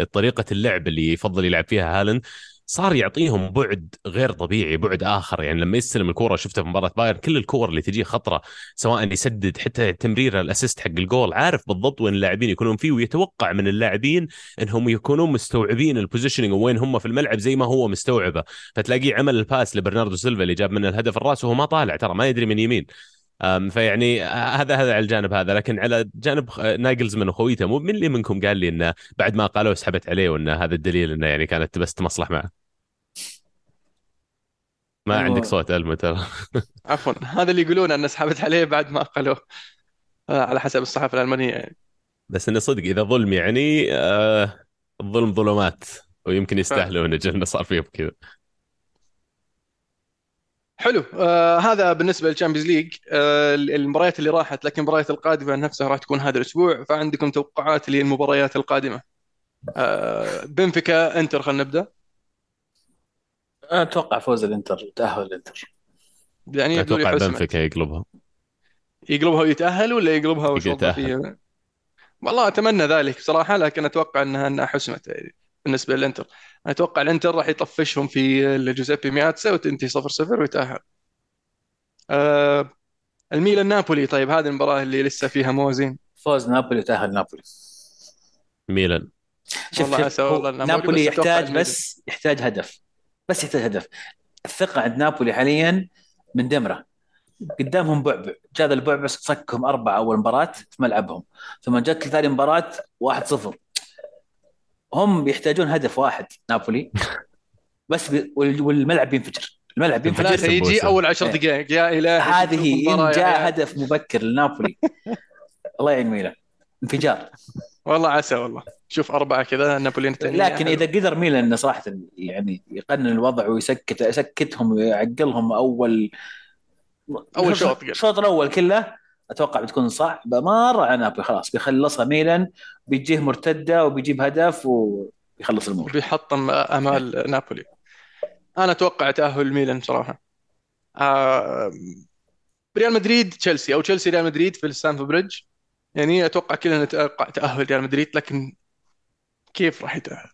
طريقة اللعب اللي يفضل يلعب فيها هالاند صار يعطيهم بعد غير طبيعي بعد آخر. يعني لما يستلم الكورة شفته في مباراة بايرن كل الكور اللي تجيه خطرة سواء يسدد حتى تمريره ال assist حق الجول عارف بالضبط وين اللاعبين يكونون فيه ويتوقع من اللاعبين إنهم يكونون مستوعبين ال positioning وين هم في الملعب زي ما هو مستوعبه. فتلاقيه عمل ال pass لبرناردو سيلفا اللي جاب منه الهدف الرأس وهو ما طالع ترى ما يدري من يمين. فيعني هذا هذا على الجانب هذا. لكن على جانب نايجلزمان وخويته مو من اللي منكم قال لي إنه بعد ما قالوا سحبت عليه وإن هذا الدليل إنه يعني كانت بس تمصلح معه. ما هو- عندك صوت ألمو ترى. عفوا. هذا اللي يقولون أن سحبت عليه بعد ما اقلوه آه، على حسب الصحافة الألمانية يعني. بس إنه صدق إذا ظلم يعني آه الظلم ظلمات ويمكن يستاهلوا ان انه صار فيهم كذا. حلو. آه هذا بالنسبة لل Champions League. آه المباريات اللي راحت لكن المباريات القادمة نفسها راح تكون هذا الأسبوع. فعندكم توقعات للمباريات القادمة. آه بنفيكا إنتر خلينا نبدأ. أتوقع فوز الإنتر وتاهل الإنتر. يعني أتوقع بنفيكا يقلبها. يقلبها ويتأهل ولا يقلبها فيه والله أتمنى ذلك بصراحة لكن أتوقع انها انها حسمت يعني بالنسبة للإنتر أنا أتوقع الإنتر راح يطفشهم في جوزيبي مياتسا وتنتهي 0 0 ويتأهل. آه الميلان نابولي طيب هذه المباراة اللي لسه فيها موازين فوز نابولي وتأهل نابولي. ميلان. شوف والله شوف والله نابولي، نابولي بس يحتاج. بس يحتاج هدف. بس يحتاج هدف. الثقة عند نابولي حاليا من دمرة. قدامهم بعبع. جاء ذا البعبع صكهم أربعة أول مباراة في ملعبهم. ثم جت ثاني مباراة 1-0 هم يحتاجون هدف واحد نابولي. بس والملعب بينفجر الملعب بينفجر ثلاثة يجي. أول عشر. دقائق يا إلهي هذه يا جاء. هدف مبكر لنابولي. الله يعين ميلان انفجار. والله عسى والله. شوف أربعة كذا نابولي الثانية. لكن إذا قدر ميلان صراحة يعني يقنن الوضع ويسكت يسكتهم ويعقلهم أول أول شوط. الشوط الأول كله أتوقع بتكون صعبه مره على نابولي خلاص بيخلصها ميلان بيجيه مرتدة وبيجيب هدف وبيخلص الأمور. بيحطم أمال نابولي. أنا أتوقع تأهل ميلان صراحة آه، ريال مدريد تشيلسي أو تشيلسي ريال مدريد في الستامفورد بريدج. يعني أتوقع كلنا نتوقع تأهل ريال مدريد لكن كيف راح يتأهل؟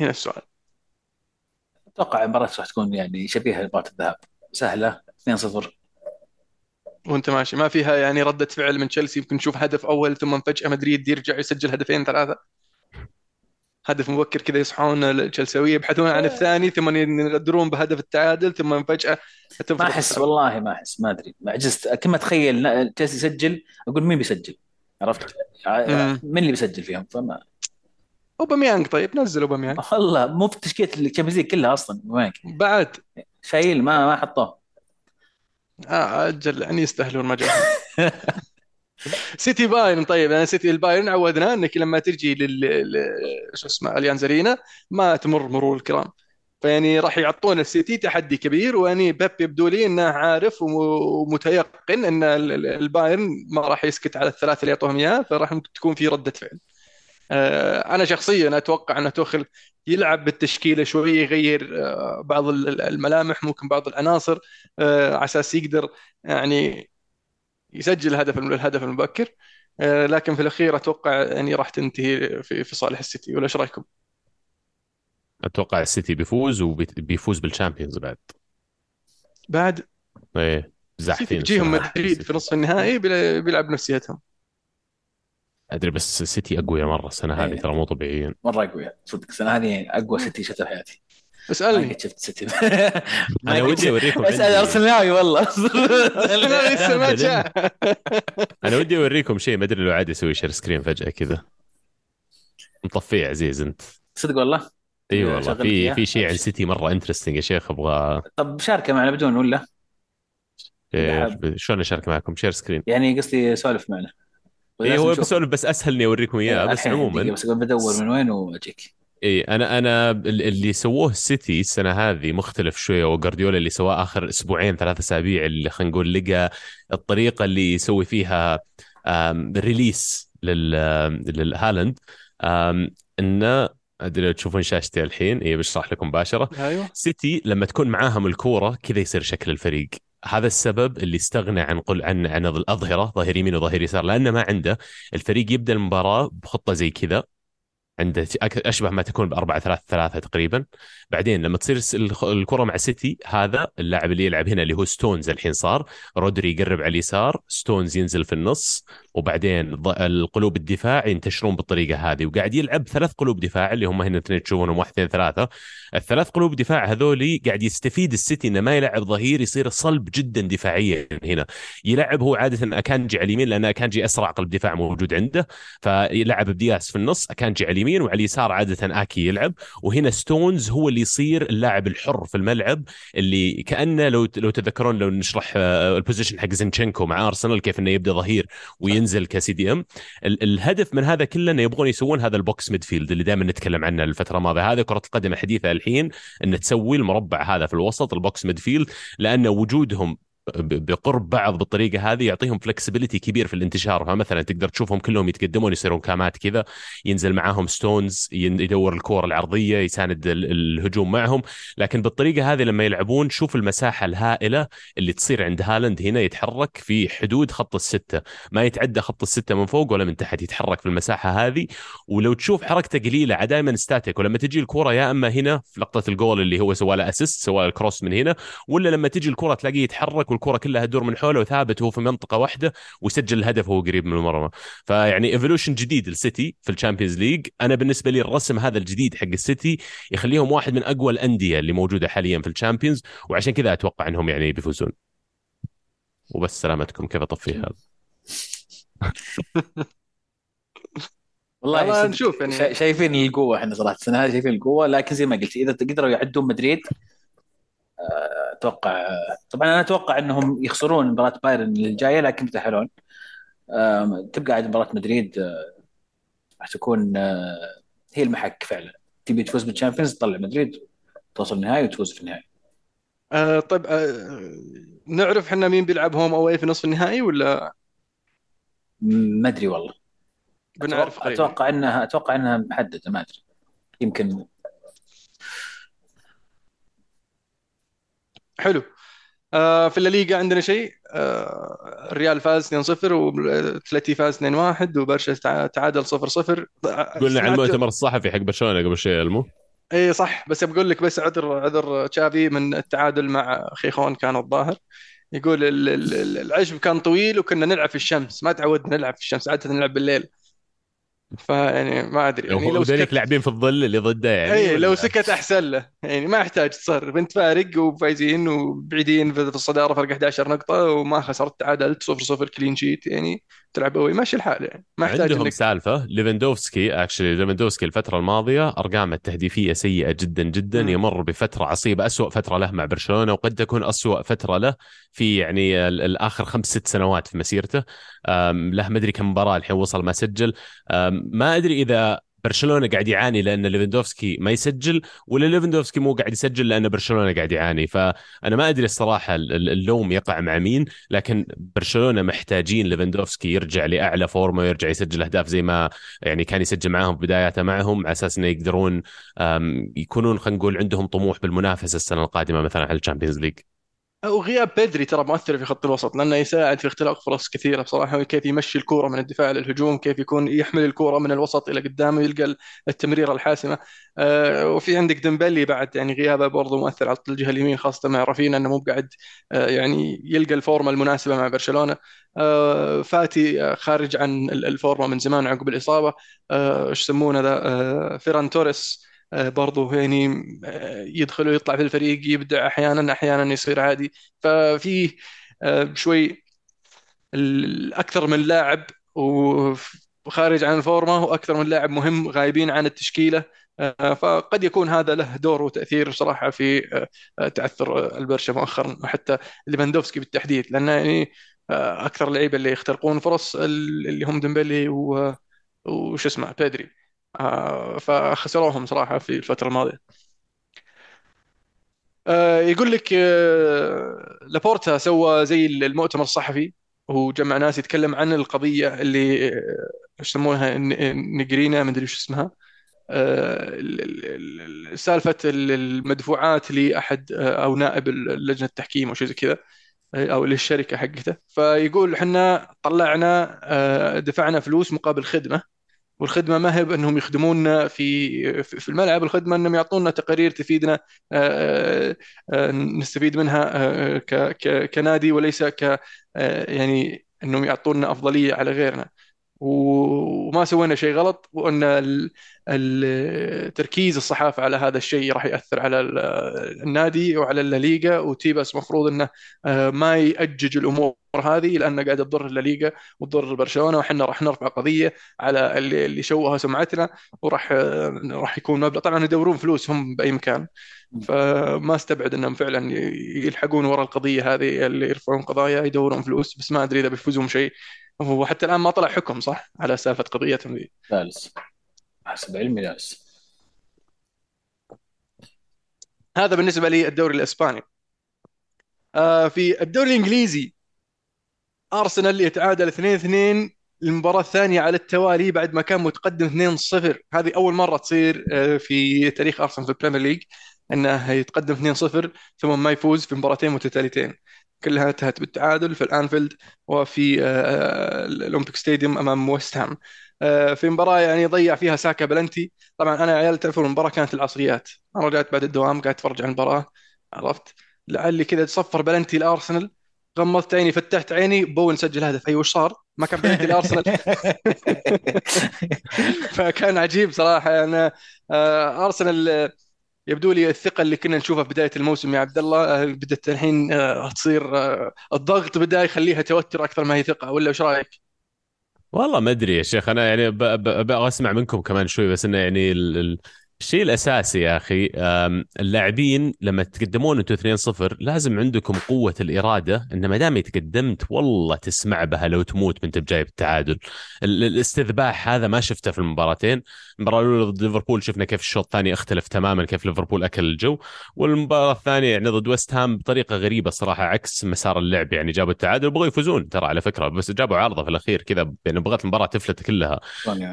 هنا السؤال. أتوقع المباراة راح تكون يعني شبيهة لمباراة الذهاب. سهلة 2-0 وأنت ماشي. ما فيها يعني ردة فعل من تشيلسي يمكن نشوف هدف أول ثم فجأة مدريد يرجع يسجل هدفين ثلاثة. هدف مبكر كذا يصحون التشيلساوية يبحثون عن الثاني ثم يغدرون بهدف التعادل ثم فجأة ما أحس. والله ما أحس ما أدري. ما عجزت كل ما أتخيل تشيلسي يسجل أقول مين بيسجل؟ عرفت؟ مم. مين اللي بيسجل فيهم؟ فما أوباميانج طيب نزل أوباميانج والله مو في تشكيله ال Champions League كلها أصلا وين بعد شايل ما ما حطوه آه أجل يعني يستاهلون ما سيتي بايرن طيب أنا سيتي البايرن عودنا أنك لما تجي لل شو اسمه اليانز ارينا ما تمر مرور الكرام فيعني راح يعطون السيتي تحدي كبير واني بيب يبدو لي إنه عارف وم- ومتيقن إن ال- ال- البايرن ما راح يسكت على الثلاثة اللي يعطوهم اياه فراح تكون في ردة فعل. آه، أنا شخصيا أتوقع ان توخل يلعب بالتشكيلة شوي يغير آه، بعض ال- ال- الملامح ممكن بعض العناصر آه، على أساس يقدر يعني يسجل الهدف الهدف المبكر لكن في الأخير أتوقع يعني راح تنتهي في صالح السيتي ولا إيش رأيكم؟ أتوقع السيتي بيفوز وبيفوز بال Champions بعد. بعد. إيه بيجيهم الصراحة. مدريد في نصف النهائي بيلا- بيلعب نفسيتهم. أدري بس السيتي اقوياء مرة السنة هذه إيه. ترى مو طبيعيين مرة قوي صدق السنة هذه أقوى سيتي شفتها في حياتي. ما اسالني قد شفت سيتي أنا ودي أوريكم أسأل ارسنالي والله. أنا لسه ما جاء. أنا ودي أوريكم شيء ما أدري لو عادي أسوي share screen فجأة كذا. مطفيه عزيز أنت. صدق والله. إي والله شغلت في. في شيء عن سيتي مرة interesting يا شيخ أبغى طب شاركه معنا بدون ولا؟ share- شلون أشارك معكم؟ share screen يعني قصدي سولف معنا. إي هو بسولف بس اسهل اني أوريكم إياه بس عموما بس بدور من وين وأجيك. إي أنا أنا ال- اللي سووه ال City السنة هذه مختلف شوية وجارديولا اللي سواه آخر أسبوعين ثلاث أسابيع اللي خلينا نقول لقى الطريقة اللي يسوي فيها release لل للهالاند آم، إنه أدري لو تشوفون شاشتي الحين اي بشرح لكم مباشرة. أيوه. سيتي لما تكون معاهم الكورة كذا يصير شكل الفريق. هذا السبب اللي استغنى عن قل عن عن الأظهرة ظهير يمين وظهير يسار لأنه ما عنده الفريق يبدأ المباراة بخطة زي كذا. عنده أشبه ما تكون ب 4 3 3 تقريبا. بعدين لما تصير الكرة مع City هذا اللاعب اللي يلعب هنا اللي هو ستونز الحين صار. رودري يقرب على اليسار ستونز ينزل في النص. وبعدين القلوب الدفاع ينتشرون بالطريقة هذه وقاعد يلعب ثلاث قلوب دفاع اللي هم هنا اثنين تشوفونهم واحد اثنين ثلاثة. الثلاث قلوب دفاع هذولي قاعد يستفيد ال City إنه ما يلعب ظهير يصير صلب جدا دفاعيا هنا. يلعب هو عادة أكانجي على اليمين لأن أكانجي أسرع قلب دفاع موجود عنده. فيلعب بدياس في النص أكانجي على اليمين وعلى اليسار عادة آكي يلعب. وهنا ستونز هو اللي يصير اللاعب الحر في الملعب اللي كأنه لو لو تذكرون لو نشرح آه، ال position حق زينشينكو مع أرسنال كيف إنه يبدأ ظهير وينزل ك CDM ال- الهدف من هذا كله إنه يبغون يسوون هذا ال box midfield اللي دائما نتكلم عنه الفترة الماضية. هذه كرة القدم الحديثة الحين ان تسوي المربع هذا في الوسط ال box midfield لأن وجودهم بقرب بعض بالطريقة هذه يعطيهم flexibility كبير في الانتشار. فمثلا تقدر تشوفهم كلهم يتقدمون يصيرون CAM ات كذا ينزل معاهم ستونز يدور الكور العرضية يساند ال- الهجوم معهم. لكن بالطريقة هذه لما يلعبون شوف المساحة الهائلة اللي تصير عند هالاند. هنا يتحرك في حدود خط الستة. ما يتعدى خط الستة من فوق ولا من تحت يتحرك في المساحة هذه. ولو تشوف حركته قليلة دائما static ولما تجي الكره يا إما هنا في لقطة الجول اللي هو سوى له assist سوى ال cross من هنا ولا لما تجي الكره تلاقيه يتحرك والكره كلها تدور من حوله وثابت هو في منطقة واحدة ويسجل الهدف وهو قريب من المرمى. فيعني evolution جديد لل City في ال Champions League أنا بالنسبة لي الرسم هذا الجديد حق ال City يخليهم واحد من أقوى الأندية اللي موجودة حاليا في ال Champions وعشان كذا أتوقع إنهم يعني بيفوزون. وبس سلامتكم. كيف أطفي هذا؟ والله نشوف يعني. شايفين القوة إحنا صراحة السنة هذه شايفين القوة. لكن زي ما قلت إذا قدروا يعدون مدريد أتوقع طبعا أنا أتوقع إنهم يخسرون مباراة بايرن الجاية لكن يتاهلون تبقى عاد مباراة مدريد راح تكون هي المحك فعلا. تبي تفوز بالشامبيونز تطلع مدريد توصل النهائي وتفوز في النهائي. آه طيب آه نعرف إحنا مين بيلعب هوم اوي في نصف النهائي ولا؟ ما أدري والله. بنعرف أتوقع, انها أتوقع إنها محددة ما أدري. يمكن حلو. آه في الليغا عندنا شيء. آه الريال فاز 2-0 واتلتي فاز 2-1 وبرشا تعادل 0-0 قلنا عن المؤتمر الصحفي حق برشلونة قبل شوي المو إي صح بس بقول لك بس عذر عذر تشافي من التعادل مع خيخون كان الظاهر. يقول العشب كان طويل وكنا نلعب في الشمس. ما تعودنا نلعب في الشمس عادة نلعب بالليل. فيعني ما أدري. يعني لو ذلك لاعبين في الظل اللي ضده يعني اي لو سكت أحسن له. يعني ما يحتاج تصرف. انت فارق وفايزين وبعيدين في الصدارة فرق 11 نقطة وما خسرت تعادلت 0 0 clean sheet يعني. تلعب قوي ماشي الحال يعني. ما يحتاج عندهم إنك... سالفة. ليفندوفسكي actually ليفندوفسكي الفترة الماضية ارقامه التهديفية سيئة جدا جدا. م. يمر بفترة عصيبة اسوء فترة له مع برشلونة وقد تكون اسوء فترة له في يعني الآخر خمس ست سنوات في مسيرته. له ما أدري كم مباراة الحين وصل ما سجل. ما أدري إذا برشلونة قاعد يعاني لأن ليفندوفسكي ما يسجل ولا ليفندوفسكي مو قاعد يسجل لأن برشلونة قاعد يعاني. فأنا ما أدري الصراحة اللوم يقع مع مين لكن برشلونة محتاجين ليفندوفسكي يرجع لأعلى form ة ويرجع يسجل أهداف زي ما يعني كان يسجل معاهم بداياته معهم على أساس إنه يقدرون يكونون خلينا نقول عندهم طموح بالمنافسة السنة القادمة مثلا على ال Champions League. وغياب بيدري ترى مؤثر في خط الوسط لأنه يساعد في اختلاق فرص كثيرة بصراحة كيف يمشي الكورة من الدفاع للهجوم كيف يكون يحمل الكورة من الوسط إلى قدامه يلقى التمريرة الحاسمة. آه وفي عندك ديمبلي بعد يعني غيابه برضه مؤثر على الجهة اليمين خاصة مع رافينا إنه مو قاعد آه يعني يلقى ال form ة المناسبة مع برشلونة. آه فاتي خارج عن ال form ة من زمان عقب الإصابة. إيش يسمونه ذا؟ فيران توريس. برضه يعني آه، يدخل ويطلع في الفريق يبدع أحيانا أحيانا يصير عادي. ففي آه، شوي أكثر من لاعب وخارج عن الفورمه وأكثر من لاعب مهم غايبين عن التشكيلة. فقد يكون هذا له دور وتأثير صراحة في تعثر البرشا مؤخرا وحتى ليفاندوفسكي بالتحديد. لأن يعني أكثر اللعيبه اللي يخترقون فرص اللي هم ديمبلي وش اسمه بيدري. آه، فخسروهم صراحة في الفترة الماضية. آه، يقول لك آه، لابورتا سوى زي المؤتمر الصحفي وجمع ناس يتكلم عن القضية اللي يسمونها نجرينا ما أدري إيش اسمها. سالفة المدفوعات لأحد أو نائب لجنة التحكيم أو شيء زي كذا أو للشركة حقته. فيقول إحنا طلعنا دفعنا فلوس مقابل خدمة. والخدمة ما هي بأنهم يخدمونا في في الملعب الخدمة أنهم يعطونا تقارير تفيدنا آه، آه، آه، نستفيد منها كنادي وليس ك يعني أنهم يعطونا أفضلية على غيرنا. وما سوينا شيء غلط وأن التركيز الصحافة على هذا الشيء راح يأثر على النادي وعلى الليغا وتيبس مفروض إنه آه، ما يأجج الأمور هذه لأنه قاعد تضر الليغا وتضر برشلونة وحنا راح نرفع قضية على اللي اللي شوه سمعتنا وراح آه، راح يكون مبلغ. طبعا يدورون فلوسهم بأي مكان فما استبعد إنهم فعلا يلحقون ورا القضية هذه اللي يرفعون قضايا يدورون فلوس بس ما أدري إذا بيفوزون شيء. هو حتى الآن ما طلع حكم صح؟ على سالفة قضيتهم ذي ثالث حسب علمي لاس هذا بالنسبة لي الدوري الإسباني. آه في الدوري الإنجليزي أرسنال يتعادل 2-2 المباراة الثانية على التوالي بعد ما كان متقدم 2-0 هذه أول مرة تصير آه، في تاريخ أرسنال في ال Premier League أنه يتقدم 2-0 ثم ما يفوز في مباراتين متتاليتين. كلها انتهت بالتعادل. في الأنفيلد وفي آه، آه، ال Olympic Stadium أمام ويست هام. آه، في مباراة يعني ضيع فيها ساكا بلنتي. طبعا أنا عيال تعرفون المباراة كانت العصريات. أنا رجعت بعد الدوام قاعد أتفرج على المباراة عرفت؟ لعلي كذا تصفر بلنتي الارسنال غمضت عيني فتحت عيني بون سجل هدف. أيوه وش صار؟ ما كان بينتي الارسنال فكان عجيب صراحة. أنا آه، أرسنال يبدو لي الثقة اللي كنا نشوفها في بداية الموسم يا عبد الله آه، بدأت الحين آه، تصير آه، الضغط بدأ يخليها توتر أكثر ما هي ثقة ولا وش رأيك؟ والله ما أدري يا شيخ أنا يعني أبغى أسمع منكم كمان شوي بس إنه يعني الشيء الأساسي يا أخي اللاعبين لما تقدمون أنتم 2-0 لازم عندكم قوة الإرادة إن ما دام تقدمت والله تسمع بها لو تموت من بجايب التعادل. ال- الاستذباح هذا ما شفته في المباراتين. المباراة الأولى ضد ليفربول شفنا كيف الشوط الثاني اختلف تماما كيف ليفربول أكل الجو. والمباراة الثانية يعني ضد ويست هام بطريقة غريبة صراحة عكس مسار اللعب يعني جابوا التعادل وبغوا يفوزون ترى على فكرة بس جابوا عارضة في الأخير كذا يعني بغت المباراة تفلت كلها.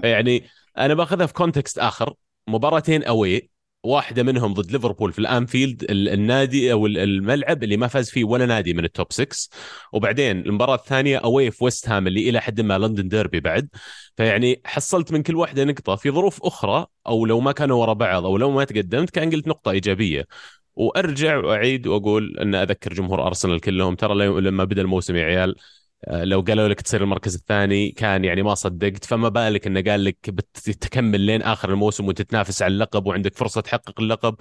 يعني أنا بأخذها في context آخر. مباراتين away واحدة منهم ضد ليفربول في الأنفيلد ال- النادي أو ال- الملعب اللي ما فاز فيه ولا نادي من ال top 6 وبعدين المباراة الثانية away في ويست هام اللي إلى حد ما لندن ديربي بعد. فيعني حصلت من كل واحدة نقطة في ظروف أخرى أو لو ما كانوا ورا بعض أو لو ما تقدمت كان قلت نقطة إيجابية. وأرجع وأعيد وأقول أن أذكر جمهور أرسنال كلهم. ترى لما بدأ الموسم يا عيال لو قالوا لك تصير المركز الثاني كان يعني ما صدقت فما بالك إنه قال لك بتكمل لين آخر الموسم وتتنافس على اللقب وعندك فرصة تحقق اللقب.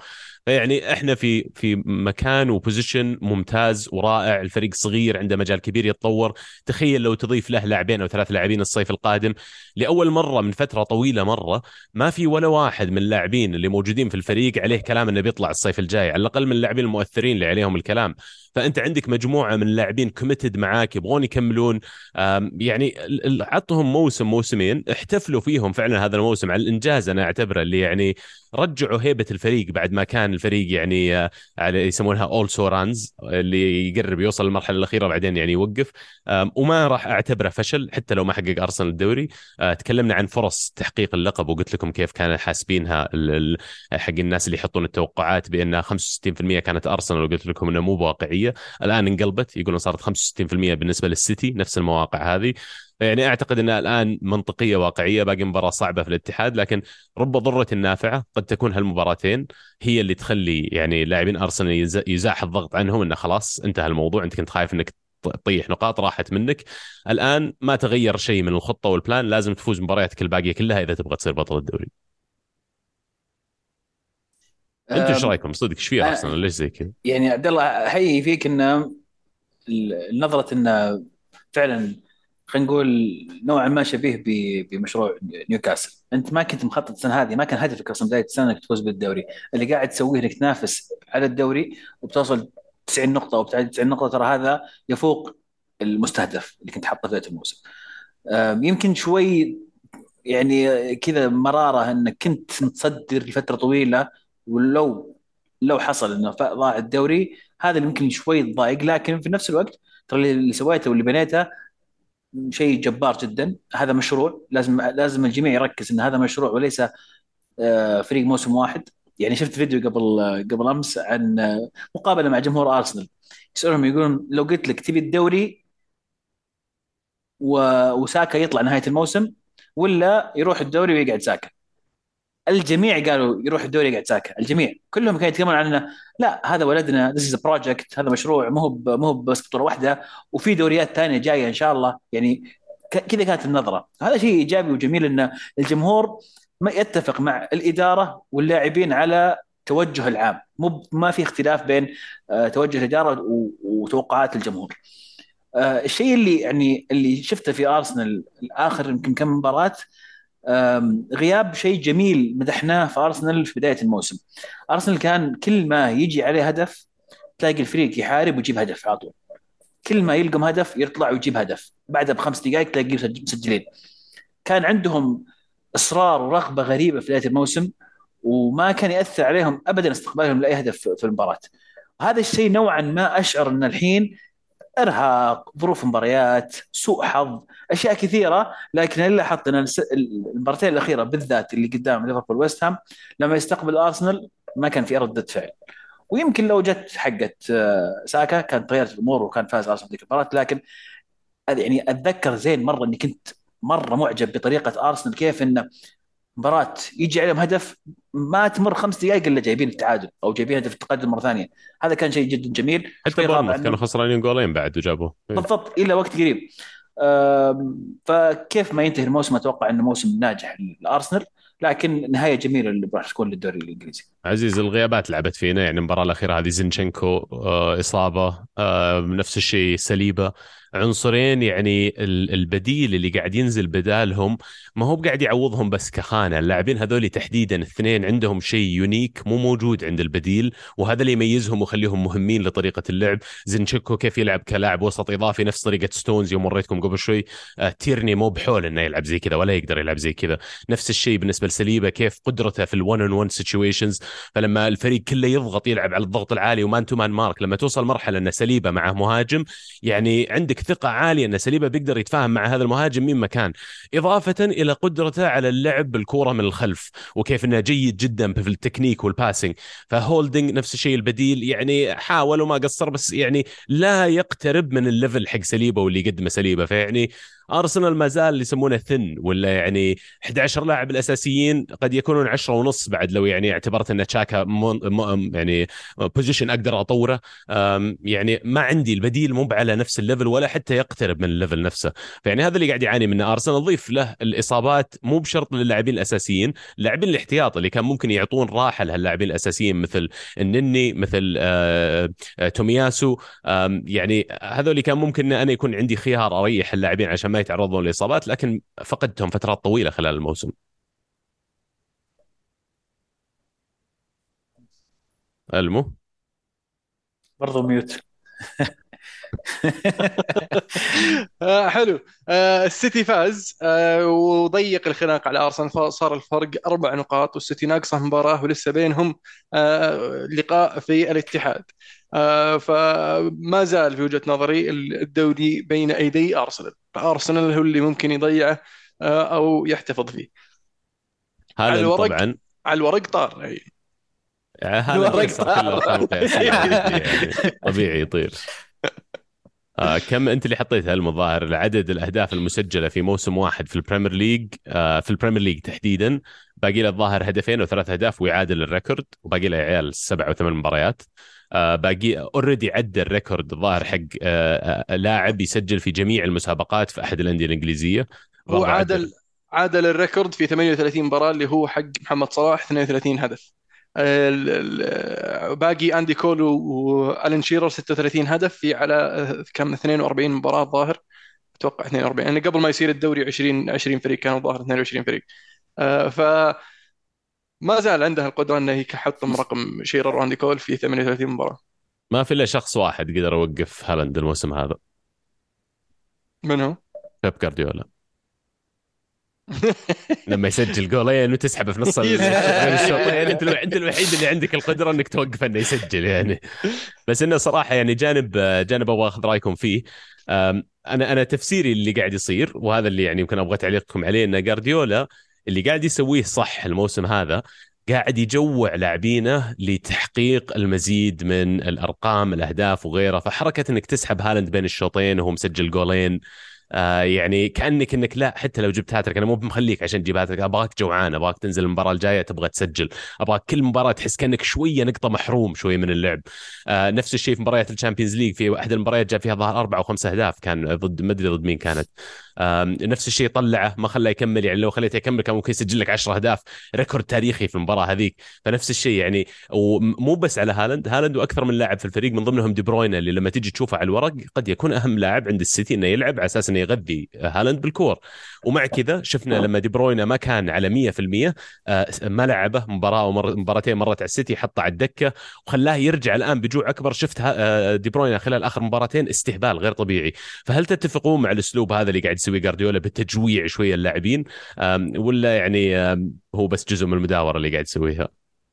فيعني إحنا في في مكان وبوزيشن ممتاز ورائع الفريق صغير عنده مجال كبير يتطور. تخيل لو تضيف له لاعبين أو ثلاث لاعبين الصيف القادم. لأول مرة من فترة طويلة مرة ما في ولا واحد من اللاعبين اللي موجودين في الفريق عليه كلام إنه بيطلع الصيف الجاي على الأقل من اللاعبين المؤثرين اللي عليهم الكلام. فأنت عندك مجموعة من اللاعبين committed معاك يبغون يكملون. يعني عطهم موسم موسمين. احتفلوا فيهم فعلا هذا الموسم على الإنجاز أنا أعتبره اللي يعني رجعوا هيبة الفريق بعد ما كان الفريق يعني آه، على يسمونها also-rans اللي يقرب يوصل للمرحلة الأخيرة بعدين يعني يوقف. وما راح أعتبره فشل حتى لو ما حقق أرسنال الدوري. آه، تكلمنا عن فرص تحقيق اللقب وقلت لكم كيف كانوا حاسبينها حق الناس اللي يحطون التوقعات بأنها 65% كانت أرسنال وقلت لكم إنها مو واقعية. الآن انقلبت يقولون صارت 65% بالنسبة للسيتي نفس المواقع هذه. يعني أعتقد إنها الآن منطقية واقعية باقي مباراة صعبة في الاتحاد لكن رب ضرة نافعه قد تكون هالمباراتين هي اللي تخلي يعني لاعبين أرسنال يز- يزاح الضغط عنهم إنه خلاص انتهى الموضوع أنت كنت خايف إنك تطيح نقاط راحت منك. الآن ما تغير شيء من الخطة والبلان لازم تفوز مبارياتك الباقيه كلها إذا تبغى تصير بطل الدوري. أنتم إيش رأيكم؟ صدق إيش في أنا- أرسنال؟ ليش زي كذا؟ يعني عبد الله احيي فيك إنه ال- نظرة إنه فعلا خلينا نقول نوعا ما شبيه بمشروع نيوكاسل، أنت ما كنت مخطط السنة هذه ما كان هدفك أصلا بداية السنة إنك تفوز بالدوري، اللي قاعد تسويه إنك تنافس على الدوري وبتوصل 90 نقطة وبتعدي 90 نقطة ترى هذا يفوق المستهدف اللي كنت حاطه بداية الموسم. يمكن شوي يعني كذا مرارة انك كنت متصدر لفترة طويلة ولو لو حصل إنه ضاع الدوري هذا اللي يمكن شوي تضايق. لكن في نفس الوقت ترى اللي سويته واللي بنيته شيء جبار جدا. هذا مشروع لازم لازم الجميع يركز إن هذا مشروع وليس آه، فريق موسم واحد. يعني شفت فيديو قبل قبل أمس عن آه، مقابلة مع جمهور أرسنال. يسألهم يقولون لو قلت لك تبي الدوري وساكا يطلع نهاية الموسم ولا يروح الدوري ويقعد ساكا؟ الجميع قالوا يروح الدوري يقعد ساكا الجميع. كلهم كانوا يتكلمون عن انه لا هذا ولدنا this is project هذا مشروع مو مو بس بطولة واحدة. وفي دوريات ثانية جاية إن شاء الله. يعني كذا كانت النظرة. هذا شيء إيجابي وجميل إن الجمهور ما يتفق مع الإدارة واللاعبين على توجه العام. مو ما في اختلاف بين آه، توجه الإدارة وتوقعات الجمهور. آه، الشيء اللي يعني اللي شفته في أرسنال اخر يمكن كم مباراة غياب شيء جميل مدحناه في أرسنال في بداية الموسم. أرسنال كان كل ما يجي عليه هدف تلاقي الفريق يحارب ويجيب هدف على طول. كل ما يلقم هدف يطلع ويجيب هدف، بعدها بخمس دقائق تلاقيه مسج- مسجلين. كان عندهم إصرار ورغبة غريبة في بداية الموسم وما كان يأثر عليهم ابدا استقبالهم لأي هدف في المباراة. هذا الشيء نوعا ما أشعر إن الحين إرهاق ظروف مباريات سوء حظ أشياء كثيرة. لكن اللي لاحظت ان المباراتين الأخيرة بالذات اللي قدام ليفربول ويست هام لما يستقبل أرسنال ما كان في ردة فعل. ويمكن لو جت حقت آه، ساكا كانت تغيرت الأمور وكان فاز أرسنال ذيك المباراة. لكن يعني أتذكر زين مرة إني كنت مرة معجب بطريقة أرسنال كيف إنه مباراة يجي عليهم هدف ما تمر خمس دقائق إلا جايبين التعادل أو جايبين هدف التقدم مرة ثانية. هذا كان شيء جدا جميل. حتى. كانوا خسرانين جولين بعد وجابوه. إيه. بالضبط إلى وقت قريب. فكيف ما ينتهي الموسم؟ أتوقع إنه موسم ناجح لأرسنال لكن نهاية جميلة اللي راح تكون للدوري الإنجليزي. عزيز الغيابات لعبت فينا يعني المباراة الأخيرة هذه زينشенكو آه، إصابة آه، نفس الشيء سليبة. عنصرين يعني ال- البديل اللي قاعد ينزل بدالهم ما هو بقاعد يعوضهم بس كخانة. اللاعبين هذول تحديدا الاثنين عندهم شيء unique مو موجود عند البديل وهذا اللي يميزهم ويخليهم مهمين لطريقة اللعب. زينشينكو كيف يلعب كلاعب وسط إضافي نفس طريقة ستونز يوم وريتكم قبل شوي. آه، تيرني مو بحول إنه يلعب زي كذا ولا يقدر يلعب زي كذا. نفس الشيء بالنسبة لساليبا كيف قدرته في ال one on one situations فلما الفريق كله يضغط يلعب على الضغط العالي و man to man mark لما توصل مرحلة إن ساليبا معه مهاجم يعني عندك ثقة عالية إن ساليبا بيقدر يتفاهم مع هذا المهاجم من مكان إضافة إلى قدرته على اللعب بالكورة من الخلف وكيف إنه جيد جدا في ال technique وال passing فهولدنج نفس الشيء البديل يعني حاول وما قصر بس يعني لا يقترب من ال level حق ساليبا واللي يقدمه ساليبا. فيعني أرسنال ما زال اللي يسمونه thin ولا يعني 11 لاعب الأساسيين قد يكونون 10 ونص بعد لو يعني اعتبرت إن تشاكا يعني position أقدر أطوره. يعني ما عندي البديل مو على نفس ال level ولا حتى يقترب من ال level نفسه. فيعني هذا اللي قاعد يعاني منه. أرسنال ضيف له الإصابات مو بشرط للاعبين الأساسيين لاعبين الاحتياط اللي كان ممكن يعطون راحة لهاللاعبين الأساسيين مثل النني مثل آه، آه، تومياسو. أم، يعني هذول كان ممكن إن أنا يكون عندي خيار أريح اللاعبين عشان ما يتعرضون لاصابات لكن فقدتهم فترات طويلة خلال الموسم. ألمو؟ برضو ميوت. آه حلو. آه السيتي فاز آه وضيق الخناق على أرسنال فصار الفرق أربع نقاط والسيتي ناقصة مباراة ولسه بينهم آه لقاء في الاتحاد. آه فما زال في وجهة نظري الدوري بين أيدي أرسنال. فأرسنال هو اللي ممكن يضيعه آه أو يحتفظ فيه. على هذا الورق. طبعا. على الورق طار يعني هذا طار. يعني طبيعي يطير. آه كم انت اللي حطيتها المظاهر؟ العدد الأهداف المسجلة في موسم واحد في البريمير ليج آه في البريمير ليج تحديدا. باقي له الظاهر هدفين أو ثلاث أهداف ويعادل ال record وباقي له عيال سبع أو ثمان مباريات. آه باقي already عدى ال record الظاهر حق آه آه لاعب يسجل في جميع المسابقات في أحد الأندية الإنجليزية. هو عادل عادل ال record في 38 مباراة اللي هو حق محمد صلاح 32 هدف. باقي أندي كول وألين شيرر 36 هدف في على كم 42 مباراة ظاهر. أتوقع 42 يعني قبل ما يصير الدوري 20 20 فريق كانوا ظاهر 22 فريق. آه، ف ما زال عندها القدرة إنه يحطم رقم شيرر وأندي كول في 38 مباراة. ما في إلا شخص واحد قدر يوقف هالاند الموسم هذا. من هو؟ بيب جارديولا. لما يسجل جولين وتسحبه في نص الشوطين أنت الو- أنت الوحيد اللي عندك القدرة إنك توقف إنه يسجل يعني. بس إنه صراحة يعني جانب جانب أبغى أخذ رأيكم فيه. أنا أنا تفسيري اللي قاعد يصير وهذا اللي يعني يمكن أبغى تعليقكم عليه إن جارديولا اللي قاعد يسويه صح الموسم هذا قاعد يجوع لاعبينه لتحقيق المزيد من الأرقام الأهداف وغيره. فحركة إنك تسحب هالاند بين الشوطين وهو مسجل جولين آه يعني كأنك إنك لا حتى لو جبت هاتريك أنا مو مخليك عشان تجيب هاتريك أبغاك جوعان أبغاك تنزل المباراة الجاية تبغى تسجل. أبغاك كل مباراة تحس كأنك شوية نقطة محروم شوية من اللعب. آه نفس الشيء في مباريات الشامبيونز ليج في احد المباريات جاب فيها ظهر أربع أو خمس أهداف كان ضد ما أدري ضد مين كانت. نفس الشيء طلعه ما خلاه يكمل يعني لو خليته يكمل كان ممكن يسجل لك 10 أهداف record تاريخي في المباراة هذيك. فنفس الشيء يعني ومو بس على هالاند هالاند وأكثر من لاعب في الفريق من ضمنهم دي بروين اللي لما تيجي تشوفه على الورق قد يكون أهم لاعب عند السيتي إنه يلعب على أساس إنه يغذي هالاند بالكور. ومع كذا شفنا لما دي بروين ما كان على 100% آه، ما لعبه مباراة ومر مباراتين مرت على السيتي حطه على الدكة وخلاه يرجع الآن بجوع أكبر. شفت آه، دي بروين خلال آخر مباراتين استهبال غير طبيعي. فهل تتفقون مع الأسلوب هذا اللي قاعد يسويه جارديولا بالتجويع شوية اللاعبين ولا يعني هو بس جزء من المداورة اللي قاعد يسويها؟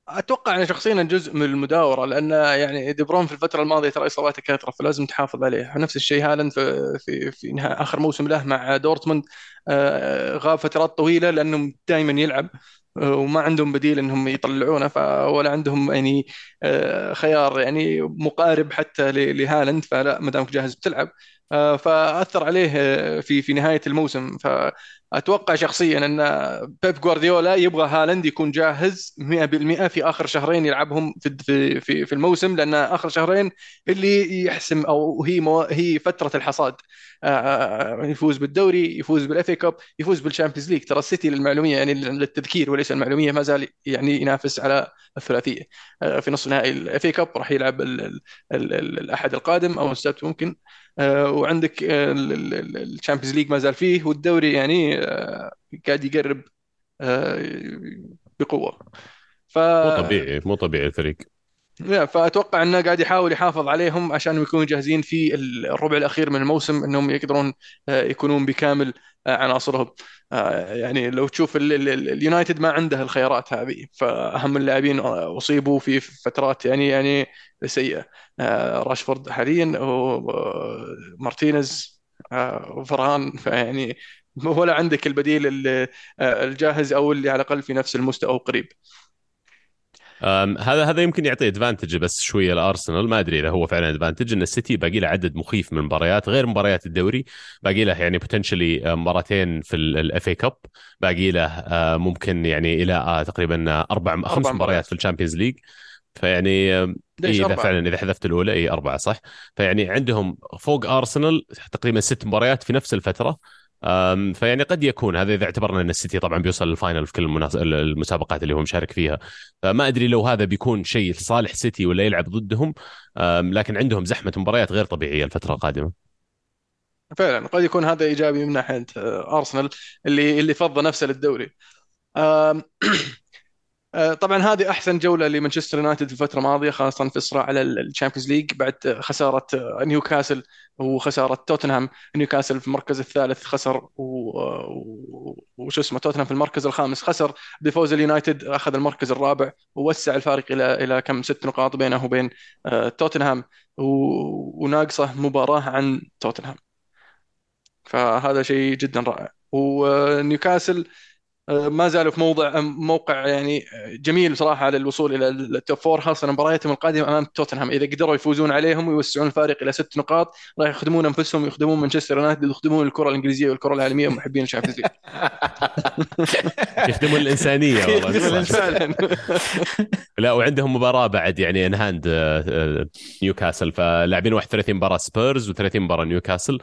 أتوقع أنا شخصيا جزء من المداورة لأن يعني دي بروين في الفترة الماضية ترى إصاباته كثرة فلازم تحافظ عليه. ونفس الشيء هالاند في في, في آخر موسم له مع دورتموند آه، غاب فترات طويلة لأنه دائما يلعب آه، وما عندهم بديل إنهم يطلعونه ولا عندهم يعني آه، خيار يعني مقارب حتى لهالاند فلا ما دامك جاهز بتلعب. فأثر عليه آه، في في نهاية الموسم. فأتوقع شخصيا أن بيب جوارديولا يبغى هالاند يكون جاهز 100% في آخر شهرين يلعبهم في في في الموسم لأن آخر شهرين اللي يحسم أو هي مو هي فترة الحصاد. آه، يفوز بالدوري يفوز بال FA Cup يفوز بالشامبيونز ليج ترى السيتي للمعلومية يعني للتذكير وليس المعلومية ما زال يعني ينافس على الثلاثية. في نصف نهائي ال FA Cup راح يلعب الأحد القادم أو السبت ممكن. آه، وعندك الشامبيونز ليج ما زال فيه والدوري يعني آه، قاعد يقرب آه، بقوة. ف مو طبيعي مو طبيعي الفريق. فأتوقع إنه قاعد يحاول يحافظ عليهم عشان يكونوا جاهزين في الربع الأخير من الموسم إنهم يقدرون يكونون بكامل عناصرهم. يعني لو تشوف اليونايتد ما عنده الخيارات هذه فأهم اللاعبين أصيبوا في فترات يعني يعني سيئة. آه، راشفورد حاليا ومارتينيز آه، وفران فيعني ولا عندك البديل آه، الجاهز أو اللي على الأقل في نفس المستوى أو قريب هذا هذا يمكن يعطي advantage بس شوية لأرسنال. ما أدري إذا هو فعلا advantage إن السيتي باقي له عدد مخيف من المباريات غير مباريات الدوري باقي له يعني potentially مباراتين في ال FA Cup باقي له ممكن يعني إلى تقريبا أربع خمس مباريات. في الشامبيونز ليج. فيعني إيه إذا فعلا إذا حذفت الأولى اي أربعة صح؟ فيعني عندهم فوق أرسنال تقريبا ست مباريات في نفس الفترة. فيعني قد يكون. هذا إذا اعتبرنا إن السيتي طبعا بيوصل لل final في كل المسابقات اللي هو مشارك فيها. فما أدري لو هذا بيكون شيء لصالح سيتي ولا يلعب ضدهم لكن عندهم زحمة مباريات غير طبيعية الفترة القادمة. فعلا قد يكون هذا إيجابي من ناحية أرسنال اللي اللي فضى نفسه للدوري. طبعا هذه أحسن جولة لمانشستر يونايتد في الفترة الماضية خاصة في الصراع على الشامبيونز ليج بعد خسارة آه، نيوكاسل وخسارة توتنهام. نيوكاسل في المركز الثالث خسر وش اسمه توتنهام في المركز الخامس خسر. بفوز اليونايتد أخذ المركز الرابع ووسع الفارق إلى إلى كم؟ ست نقاط بينه وبين آه، توتنهام. وناقصة مباراة عن توتنهام. فهذا شيء جدا رائع. ونيوكاسل ما زالوا في موضع موقع يعني جميل بصراحه على الوصول إلى ال top four خاصة مبارياتهم القادمة أمام توتنهام. إذا قدروا يفوزون عليهم ويوسعون الفارق إلى ست نقاط راح يخدمون أنفسهم ويخدمون مانشستر يونايتد ويخدمون الكرة الإنجليزية والكرة العالمية ومحبين الشامبيونز ليج يخدمون الإنسانية والله. لا وعندهم مباراة بعد يعني in hand نيوكاسل. فلاعبين 31 مباراة سبيرز و30 مباراة نيوكاسل.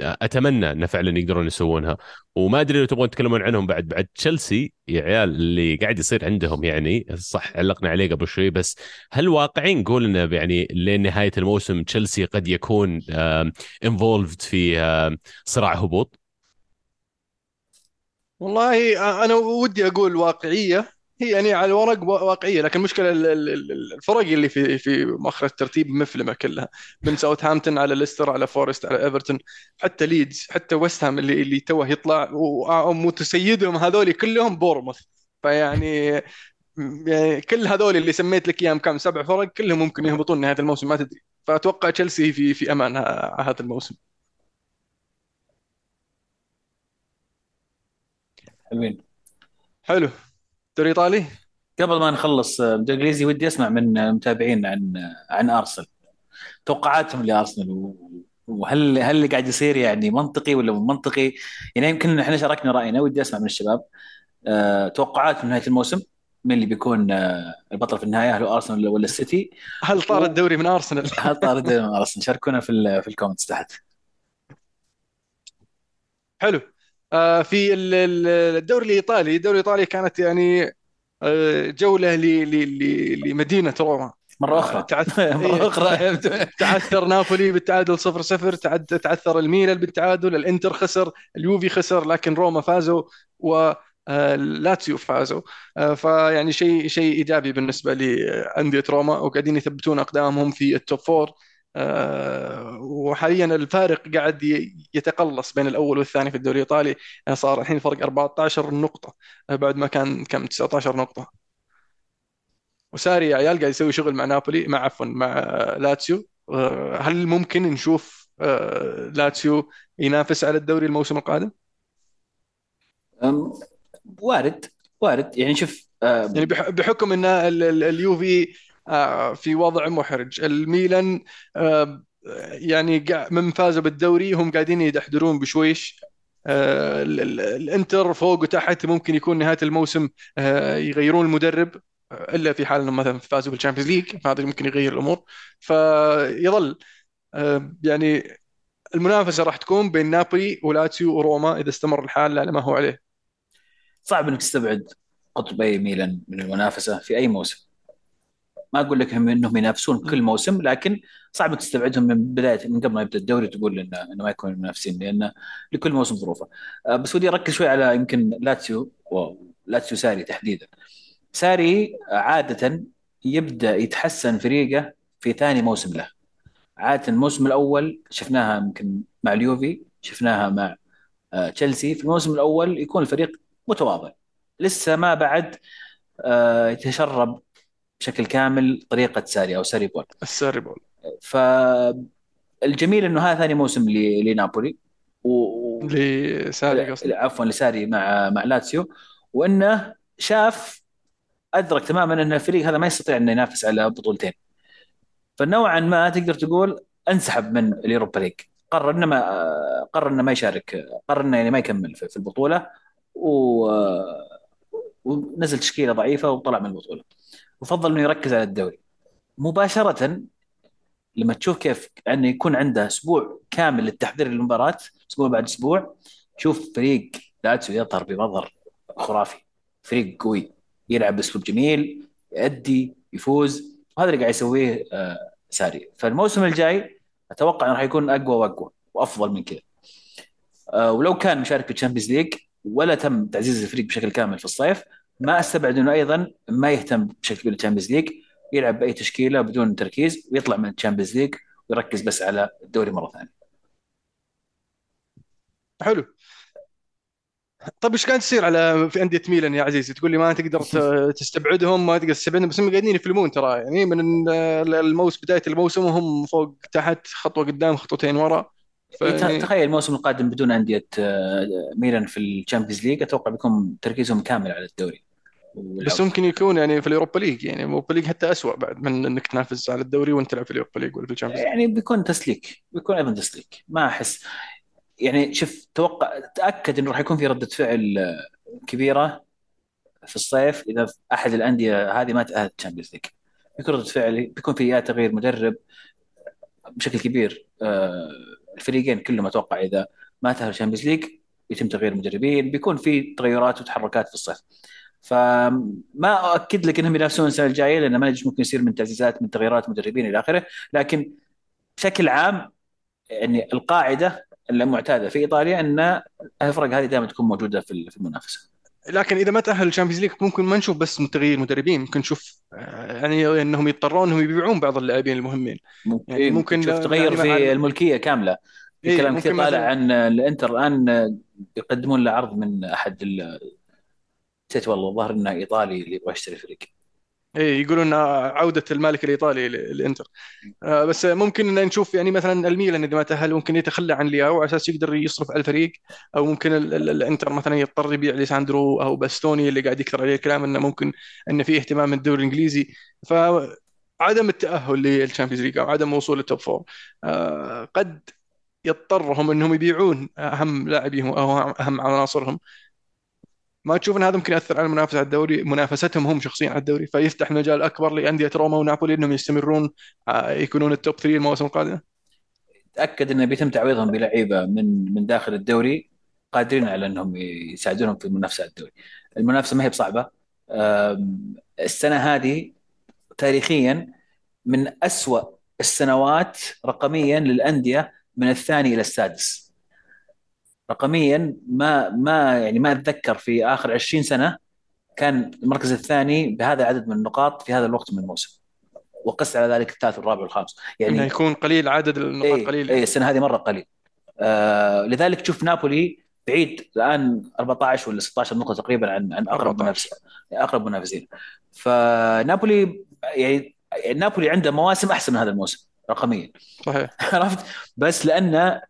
أتمنى إن فعلا يقدرون يسوونها. وما أدري لو تبغون تتكلمون عنهم بعد بعد تشيلسي يا عيال اللي قاعد يصير عندهم يعني صح علقنا عليه قبل شوي بس هل واقعي نقول إنه يعني لين نهاية الموسم تشيلسي قد يكون involved في صراع هبوط؟ والله أنا ودي أقول واقعية هي يعني على الورق واقعية لكن المشكلة الفرق اللي في في مؤخر الترتيب مفلمة كلها من ساوثهامبتون على ليستر على فورست على إيفرتون حتى ليدز حتى ويست هام اللي اللي توه يطلع ومتسيدهم هذول كلهم بورنموث. فيعني يعني كل هذول اللي سميت لك إياهم كم سبع فرق كلهم ممكن يهبطون نهاية الموسم ما تدري. فأتوقع تشيلسي في في أمان هذا الموسم. حلوين. حلو. دوري إيطالي قبل ما نخلص الدوري الانجليزي ودي أسمع من المتابعين عن عن أرسنال توقعاتهم لأرسنال وهل هل اللي قاعد يصير يعني منطقي ولا مو منطقي؟ يعني يمكن إحنا شاركنا رأينا ودي أسمع من الشباب أه توقعات من نهاية الموسم مين اللي بيكون البطل في النهاية هل هو أرسنال ولا السيتي؟ هل طار الدوري من أرسنال؟ هل طار الدوري من أرسنال؟ شاركونا في في ال comments تحت. حلو آه، في الدوري الإيطالي الدوري الإيطالي كانت يعني آه، جولة لمدينة روما. مرة أخرى. مرة أخرى. تعثر نابولي بالتعادل 0 0 تعثر الميلان بالتعادل الإنتر خسر اليوفي خسر لكن روما فازوا و آه، لاتسيو فازوا. فيعني شيء شيء إيجابي بالنسبة لأندية روما وقاعدين يثبتون أقدامهم في ال top four. آه، وحاليا الفارق قاعد يتقلص بين الأول والثاني في الدوري الإيطالي. يعني صار الحين فرق 14 نقطة آه، بعد ما كان كم 19 نقطة. وساري يا عيال قاعد يسوي شغل مع نابولي مع عفوا مع لاتسيو. آه، هل ممكن نشوف لاتسيو ينافس على الدوري الموسم القادم؟ وارد وارد. يعني شوف يعني بحكم إن اليوفي آه، في وضع محرج. الميلان آه، يعني من فازوا بالدوري هم قاعدين يدحدرون بشويش. آه، ال- ال- الانتر فوق وتحت ممكن يكون نهاية الموسم آه، يغيرون المدرب آه، إلا في حال إنهم مثلا فازوا بال Champions League فهذا ممكن يغير الأمور. فيظل آه، يعني المنافسة راح تكون بين نابولي ولاتسيو وروما إذا استمر الحال على ما هو عليه. صعب إنك تستبعد قطبي ميلان من المنافسة في أي موسم. ما أقول لك هم إنهم ينافسون كل موسم لكن صعب تستبعدهم من بداية من قبل ما يبدأ الدوري تقول انه إنه ما يكونوا منافسين لأن لكل موسم ظروفه. آه، بس ودي أركز شوي على يمكن لاتسيو ولاتسيو ساري تحديدا. ساري عادة يبدأ يتحسن فريقه في ثاني موسم له. عادة الموسم الأول شفناها يمكن مع اليوفي شفناها مع آه، تشيلسي. في الموسم الأول يكون الفريق متواضع. لسه ما بعد آه، يتشرب بشكل كامل طريقة ساري أو ساري ball. الساري ball. فالجميل إنه هذا ثاني موسم ل- لنابولي. و... لساري قصدي عفوا لساري مع مع لاتسيو. وإنه شاف أدرك تماما إن الفريق هذا ما يستطيع إنه ينافس على بطولتين. فنوعا ما تقدر تقول انسحب من ال Europa League. قرر إنه ما قرر إنه ما يشارك قرر إنه يعني ما يكمل في في البطولة. و... ونزل تشكيلة ضعيفة وطلع من البطولة. وفضل إنه يركز على الدوري. مباشرة لما تشوف كيف انه يكون عنده أسبوع كامل للتحضير للمباراة أسبوع بعد أسبوع شوف فريق لاتسيو يظهر بمظهر خرافي. فريق قوي يلعب باسلوب جميل يأدي يفوز وهذا اللي قاعد يسويه آه، ساري. فالموسم الجاي أتوقع إنه راح يكون أقوى وأقوى وأفضل من كذا. آه، ولو كان مشارك في ال Champions League ولا تم تعزيز الفريق بشكل كامل في الصيف ما أستبعد إنه أيضا ما يهتم بشكل كبير بال Champions League يلعب بأي تشكيلة بدون تركيز ويطلع من ال Champions League ويركز بس على الدوري مرة ثانية. حلو طيب إيش كانت تصير على في أندية ميلان يا عزيزي تقول لي ما تقدر تستبعدهم ما تقدر تستبعدهم بس هم قاعدين يفلمون ترى يعني من الموسم بداية الموسم وهم فوق تحت خطوة قدام خطوتين ورا فيعني تخيل الموسم القادم بدون أندية آه، ميلان في ال Champions League أتوقع بيكون تركيزهم كامل على الدوري. بس ممكن يكون يعني في ال Europa League يعني ال Europa League حتى اسوء بعد من إنك تنافس على الدوري وأنت تلعب في ال Europa League ولا في ال Champions يعني بيكون تسليك بيكون أيضا تسليك. ما أحس. يعني شوف توقع تأكد إنه راح يكون في ردة فعل آه، كبيرة في الصيف إذا أحد الأندية هذه ما تاهلت Champions League. بيكون ردة فعل بيكون في يا تغيير مدرب بشكل كبير آه، الفريقين كلهم أتوقع إذا ما تاهلوا Champions League يتم تغيير المدربين بيكون في تغيرات وتحركات في الصيف. فما أؤكد لك إنهم ينافسون السنة الجاية لأن ما ممكن يصير من تعزيزات من تغييرات مدربين إلى آخره. لكن بشكل عام يعني القاعدة المعتاده في إيطاليا إن الفرق هذه دائما تكون موجودة في المنافسة. لكن إذا ما تأهل ال Champions League ممكن ما نشوف بس تغيير مدربين. ممكن نشوف آه، يعني إنهم يضطرون إنهم يبيعون بعض اللاعبين المهمين. ممكن يعني ممكن تشوف لا- تغير يعني في الملكية كاملة. في إيه، كلام كثير طالع عن الإنتر الآن يقدمون له عرض من أحد نسيت والله الظاهر إنه إيطالي اللي يبغى يشتري فريق. إيه يقولون عودة المالك الإيطالي للإنتر. آه، بس ممكن إن نشوف يعني مثلا الميلان إذا ما تأهل ممكن يتخلى عن لياو على أساس يقدر يصرف على الفريق. أو ممكن ال- ال- الإنتر مثلا يضطر يبيع ليساندرو أو باستوني اللي قاعد يكثر عليه الكلام إنه ممكن إنه في اهتمام من الدوري الإنجليزي. فعدم التأهل لل Champions League أو عدم وصول لل top four آه، قد يضطرهم إنهم يبيعون أهم لاعبيهم أو أهم عناصرهم. ما تشوف إن هذا ممكن يأثر على المنافسة على الدوري منافستهم هم شخصيا على الدوري فيفتح مجال أكبر لأندية روما ونابولي إنهم يستمرون آه، يكونون التوب 3 المواسم القادمه تأكد إنه بيتم تعويضهم بلعيبة من من داخل الدوري قادرين على إنهم يساعدونهم في المنافسة على الدوري. المنافسة ما هي بصعبة السنة هذه تاريخيا من أسوأ السنوات رقميا للأندية من الثاني إلى السادس. رقميا ما ما يعني ما أتذكر في آخر 20 سنة كان المركز الثاني بهذا العدد من النقاط في هذا الوقت من الموسم. وقس على ذلك الثالث والرابع والخامس. إنه يعني يكون قليل عدد النقاط اي قليل. اي السنة هذه مرة قليل. آه لذلك تشوف نابولي بعيد الآن 14 ولا 16 نقطة تقريبا عن عن أقرب 14. منافس أقرب منافسين. فنابولي يعني نابولي عنده مواسم أحسن من هذا الموسم رقميا. صحيح. عرفت؟ بس لأنه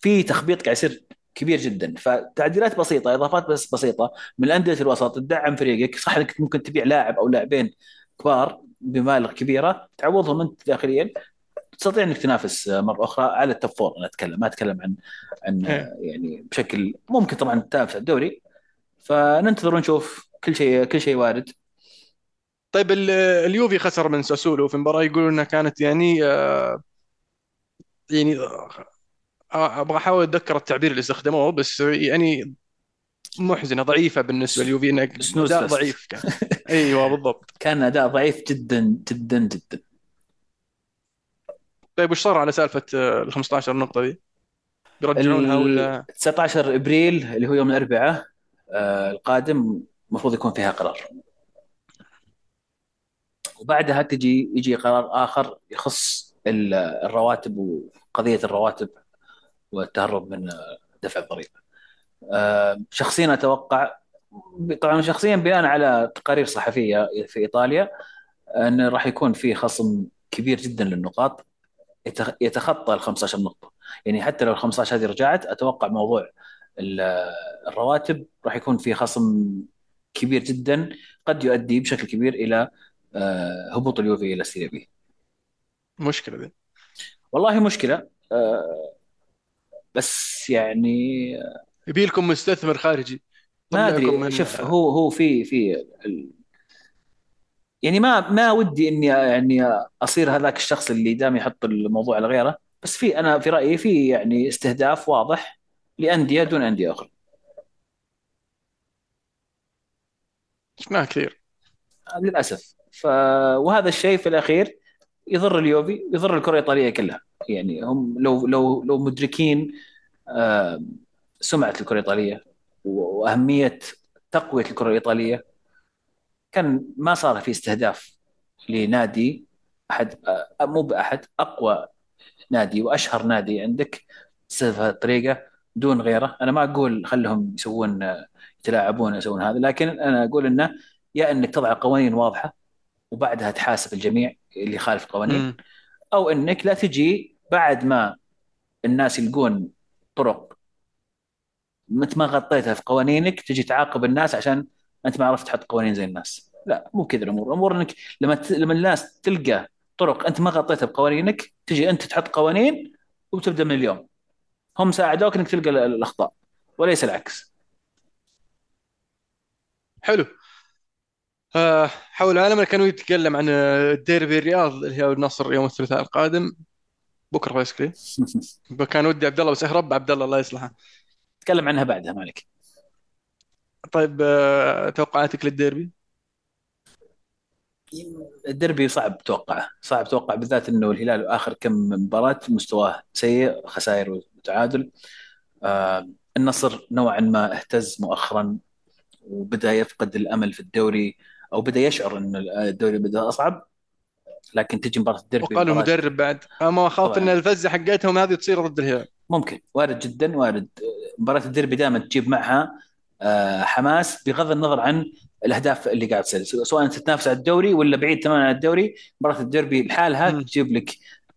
في تخبيط قاعد يصير كبير جدا. فتعديلات بسيطة إضافات بس بسيطة. من انديه الوسط تدعم فريقك. صح إنك ممكن تبيع لاعب أو لاعبين كبار بمبالغ كبيرة. تعوضهم أنت داخليا. تستطيع إنك تنافس مرة أخرى على ال top four أنا أتكلم ما أتكلم عن عن إيه. يعني بشكل ممكن طبعا تنافس على الدوري. فننتظر ونشوف. كل شيء كل شيء وارد. طيب ال- اليوفي خسر من ساسولو في مباراة يقولون إنها كانت يعني آه، يعني أبغى أحاول أتذكر التعبير اللي استخدموه بس يعني محزنة ضعيفة بالنسبة لليوفي انك سنوز أداء. ضعيف كان. إيوه بالضبط. كان أداء ضعيف جدا جدا جدا. طيب وش صار على سالفة آه، ال 15 نقطة دي؟ بيرجعونها ولا؟ 19 إبريل اللي هو يوم الأربعاء آه، القادم المفروض يكون فيها قرار. وبعدها تجي يجي قرار آخر يخص ال- الرواتب وقضية الرواتب. والتهرب من دفع الضريبة. آه، شخصيا أتوقع طبعا شخصيا بناء على تقارير صحفية في إيطاليا أن راح يكون في خصم كبير جدا للنقاط يتخ- يتخطى ال 15 نقطة. يعني حتى لو ال 15 هذه رجعت أتوقع موضوع ال- الرواتب راح يكون في خصم كبير جدا قد يؤدي بشكل كبير إلى آه، هبوط اليوفي إلى السيريا بي. مشكلة دي. والله مشكلة آه، بس يعني يبي لكم مستثمر خارجي. ما أدري شوف هو هو في في ال- يعني ما ما ودي إني يعني أصير هذاك الشخص اللي دام يحط الموضوع على غيره. بس في أنا في رأيي في يعني استهداف واضح لأندية دون أندية أخرى. شفناها كثير. للأسف. ف وهذا الشيء في الأخير. يضر اليوفي يضر الكرة الإيطالية كلها. يعني هم لو لو لو مدركين آه، سمعة الكرة الإيطالية وأهمية تقوية الكرة الإيطالية كان ما صار في استهداف لنادي أحد آه، مو بأحد أقوى نادي وأشهر نادي عندك استهدف هذه الطريقة دون غيره. أنا ما أقول خلهم يسوون آه، يتلاعبون يسوون هذا لكن أنا أقول إنه يا إنك تضع قوانين واضحة وبعدها تحاسب الجميع اللي يخالف القوانين. أو إنك لا تجي بعد ما الناس يلقون طرق أنت ما غطيتها في قوانينك تجي تعاقب الناس عشان أنت ما عرفت تحط قوانين زي الناس. لا مو كذا الأمور. الأمور إنك لما ت... لما الناس تلقى طرق أنت ما غطيتها بقوانينك تجي أنت تحط قوانين وتبدأ من اليوم. هم ساعدوك إنك تلقى ال- الأخطاء وليس العكس. حلو. حول العالم كانوا يتكلم عن آه، ديربي الرياض اللي هو النصر يوم الثلاثاء القادم. بكرة بيسكلي كان ودي عبد الله بس اهرب عبد الله الله يصلحه. تكلم عنها بعدها مالك. طيب آه، توقعاتك للديربي؟ الدربي صعب توقعه صعب توقع بالذات إنه الهلال آخر كم مباراة مستواه سيء خسائر وتعادل. آه النصر نوعا ما اهتز مؤخرا وبدأ يفقد الأمل في الدوري. أو بدأ يشعر إن الدوري بدأ أصعب لكن تجي مباراة الدربي وقال مباراة المدرب بعد. أما اخاف. إن الفزة حقتهم هذه تصير ضد الهلال. ممكن. وارد جدا وارد. مباراة الدربي دائما تجيب معها آه، حماس بغض النظر عن الأهداف اللي قاعد تصير. سواء انت تنافس على الدوري ولا بعيد تماما عن الدوري مباراة الدربي لحالها. تجيب لك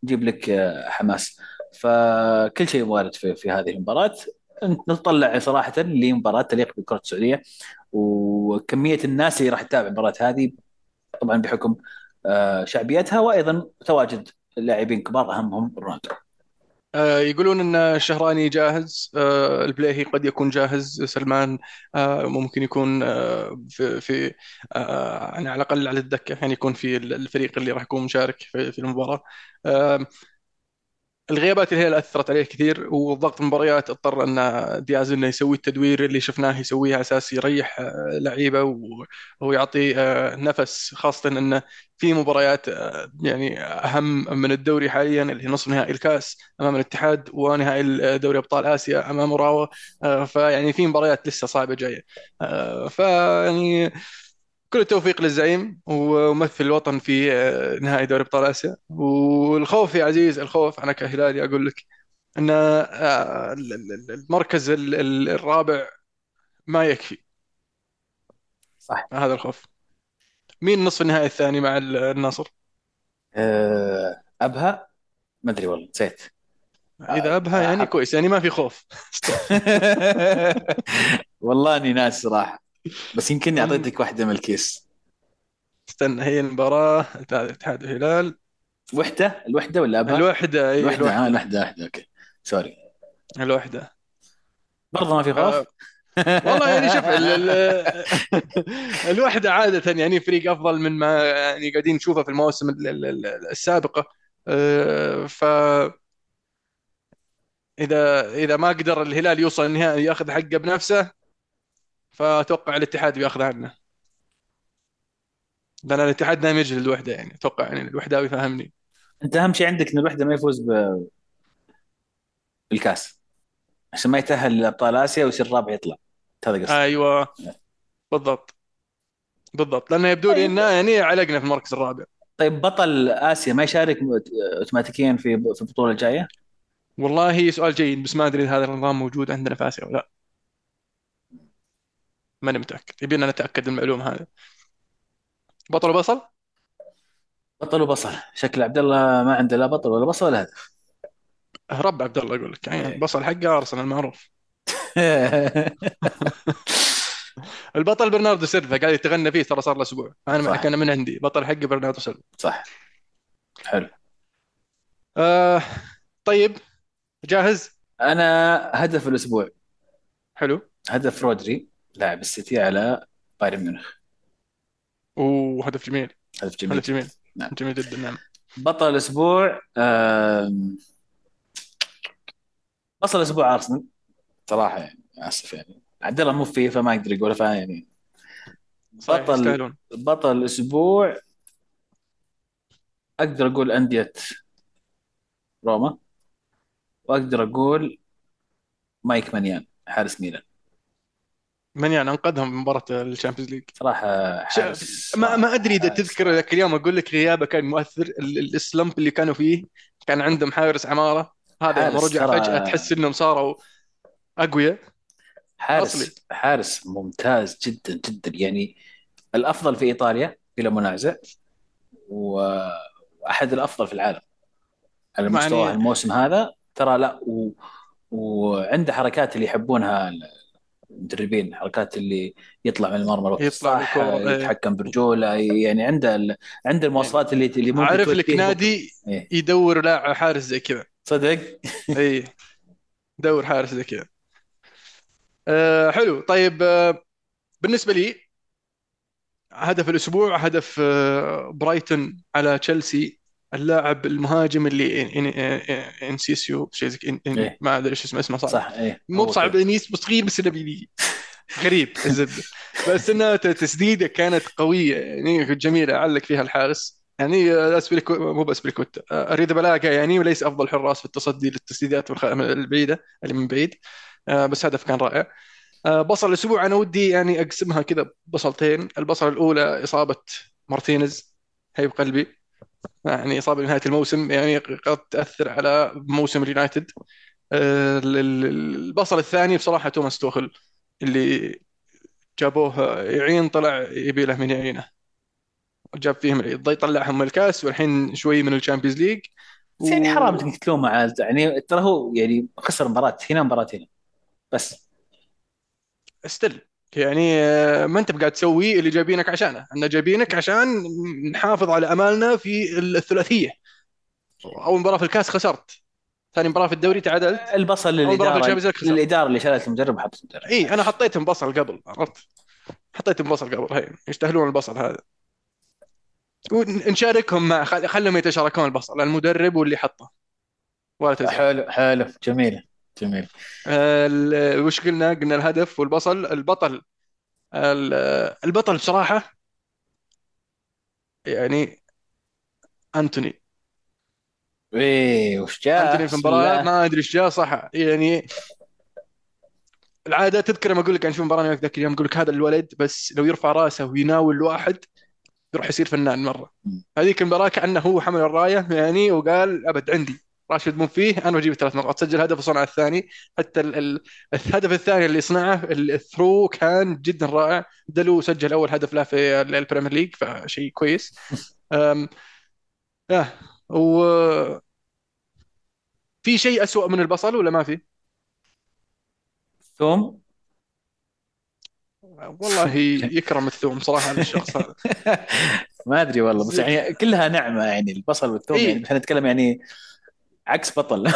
تجيب لك آه، حماس. فكل شيء وارد في, في هذه المباراة. نطلع صراحة لمباراة تليق بالكره السعودية. وكمية الناس اللي راح تتابع المباراة هذه طبعا بحكم آه، شعبيتها وأيضا تواجد لاعبين كبار أهمهم رونالدو. آه، يقولون إن الشهراني جاهز آه، البليهي قد يكون جاهز سلمان ممكن يكون في في يعني على الأقل على الدكة يعني يكون في الفريق اللي راح يكون مشارك في المباراة. الغيابات اللي هي أثرت عليه كثير وضغط المباريات اضطر أن دياز إنه يسوي التدوير اللي شفناه يسويه على أساس يريح آه، لعيبة ويعطي آه، نفس خاصة انه في مباريات آه، يعني أهم من الدوري حاليا اللي هي نصف نهائي الكاس أمام الاتحاد ونهائي دوري أبطال آسيا أمام اوراوا آه، فيعني في مباريات لسه صعبة جاية. فيعني كل التوفيق للزعيم وممثل الوطن في آه، نهائي دوري أبطال آسيا. والخوف يا عزيز الخوف أنا كهلالي أقول لك إن آه، ال- ال- المركز ال- ال- الرابع ما يكفي. صح. هذا الخوف. مين نصف النهائي الثاني مع ال- النصر؟ آه، أبها؟ ما أدري والله نسيت. إذا أبها يعني كويس يعني ما في خوف. والله أني ناسي صراحة. بس يمكن أعطيتك واحدة من الكيس. استنى هي المباراة الاتحاد الهلال. وحدة؟ الوحدة ولا أبها؟ الوحدة اي الوحدة آه الوحدة الوحدة okay. سوري. الوحدة. برضه ما في خوف؟ آه، والله يعني شوف ال- ال- الوحدة عادة يعني فريق أفضل من ما يعني قاعدين نشوفه في المواسم ال- ال- ال- السابقه آه، ف اذا إذا ما قدر الهلال يوصل النهائي ياخذ حقه بنفسه فأتوقع الاتحاد بيأخذ عنه. لأن الاتحاد دائما يجلد الوحده يعني. أتوقع يعني الوحداوي يفهمني أنت أهم شيء عندك إن الوحدة ما يفوز ب- بالكاس. عشان ما يتأهل لأبطال آسيا ويصير رابع يطلع. هذا قصدي. أيوه. بالضبط. بالضبط. لأنه يبدو لي إنه يعني علقنا في المركز الرابع. طيب بطل آسيا ما يشارك اوتوماتيكيا في في البطولة الجاية؟ والله سؤال جيد بس ما أدري إذا هذا النظام موجود عندنا في آسيا ولا لا. ماني متأكد. يبينا نتأكد من المعلومة هذه. بطل وبصل؟ بطل وبصل. شكل عبد الله ما عنده لا بطل ولا بصل ولا هدف رب عبد الله أقول لك. يعني إيه. البصل حقه أرسنال معروف. البطل برناردو سيلفا قاعد يتغنى فيه ترى صار له أسبوع. أنا صح. معك أنا من عندي. بطل حقي برناردو سيلفا. صح. حلو. آه طيب. جاهز؟ أنا هدف الأسبوع. حلو. هدف رودري. لاعب السيتي على بايرن ميونخ. وهدف جميل. هدف جميل هدف جميل. نعم. جميل جدا نعم. بطل الأسبوع آم، بطل الأسبوع أرسنال صراحة يعني آسف يعني. عبد الله مو فيه فما يقدر يقول فا يعني. صحيح بطل يستاهلون. بطل الأسبوع أقدر أقول أندية روما وأقدر أقول مايك مانيان حارس ميلان. من يعني انقذهم من مباراة ال Champions League؟ صراحة حارس ما ما أدري إذا تذكر ذاك اليوم أقول لك غيابه كان مؤثر. ال- ال- ال slump اللي كانوا فيه كان عندهم حارس عمارة. هذا حارس رجع ترى- فجأة تحس إنهم صاروا أقوياء. حارس أصلي. حارس ممتاز جدا جدا. يعني الأفضل في إيطاليا بلا منازع وأحد الأفضل في العالم. على يعني- مستوى الموسم هذا ترى لا و... وعنده حركات اللي يحبونها المدربين حركات اللي يطلع من المرمى الوقت يطلع الصح إيه. يتحكم برجوله يعني عنده. عنده المواصفات اللي اللي ممكن عارف لك نادي إيه. يدور لاعب حارس زي كذا صدق اي دور حارس زي كذا أه حلو طيب أه بالنسبة لي هدف الأسبوع هدف أه برايتون على تشيلسي اللاعب المهاجم اللي إنسيسو شيء زي إيه. ما أدري إيش اسمه اسمه صعب صح إيه. مو بصعب. انيس صغير بس إنه بي- غريب. الزبده بس انها تسديدة كانت قوية يعني جميلة علق فيها الحارس. يعني اسبريكو مو باسبريكوتا أريزابالاغا يعني وليس أفضل حراس في التصدي للتسديدات البعيدة اللي من بعيد. آه، بس هدف كان رائع. آه، بصل الأسبوع أنا ودي يعني أقسمها كذا بصلتين. البصلة الأولى إصابة مارتينيز هي بقلبي يعني إصابة بنهايه الموسم يعني قد تأثر على موسم اليونايتد. آه، ال- ال- البصل الثاني بصراحة توماس توخل اللي جابوه يعين طلع يبي له من يعينه. جاب فيهم العيد. طلعهم من الكاس والحين شوي من ال Champions League. بس يعني حرام إنك تلومه على يعني ترى هو يعني خسر مباراة هنا مباراة هنا. بس. ستيل يعني آه، ما انت قاعد تسوي اللي جايبينك عشانه. إحنا جايبينك عشان نحافظ على أمالنا في الثلاثية. أول مباراة في الكاس خسرت. ثاني مباراة في الدوري تعادلت. البصل للإدارة. للإدارة اللي شالت المدرب وحطت المدرب. إي أنا حطيتهم بصل قبل عرفت؟ حطيتهم بصل قبل هي يستاهلون البصل هذا. ونشاركهم مع خل- خلهم يتشاركون البصل المدرب واللي حطه. ولا تزعل حلو حلو جميل. جميل. ال- وش قلنا؟ قلنا الهدف والبصل البطل. ال- البطل بصراحة يعني أنتوني. إيه وش جاء؟ أنتوني في بسم المباراة الله. ما أدري إيش جاء صح. يعني العادة تذكر لما أقول لك عن في مباراة ذاك اليوم أقول لك هذا الولد بس لو يرفع رأسه ويناول واحد يروح يصير فنان مرة. هذيك المباراة كأنه هو حمل الراية يعني وقال أبد عندي. راشفورد مو فيه أنا بجيب ثلاث مرات سجل هدف وصنع الثاني. حتى ال ال الهدف الثاني اللي صنعه ال through كان جدا رائع. دالو سجل أول هدف له في ال- ال Premier League فشيء كويس. أم آه و في شيء أسوأ من البصل ولا ما في؟ ثوم والله يكرم الثوم صراحة هذا الشخص هذا. ما أدري والله بس يعني كلها نعمة يعني البصل والثوم إيه. يعني إحنا نتكلم يعني عكس بطل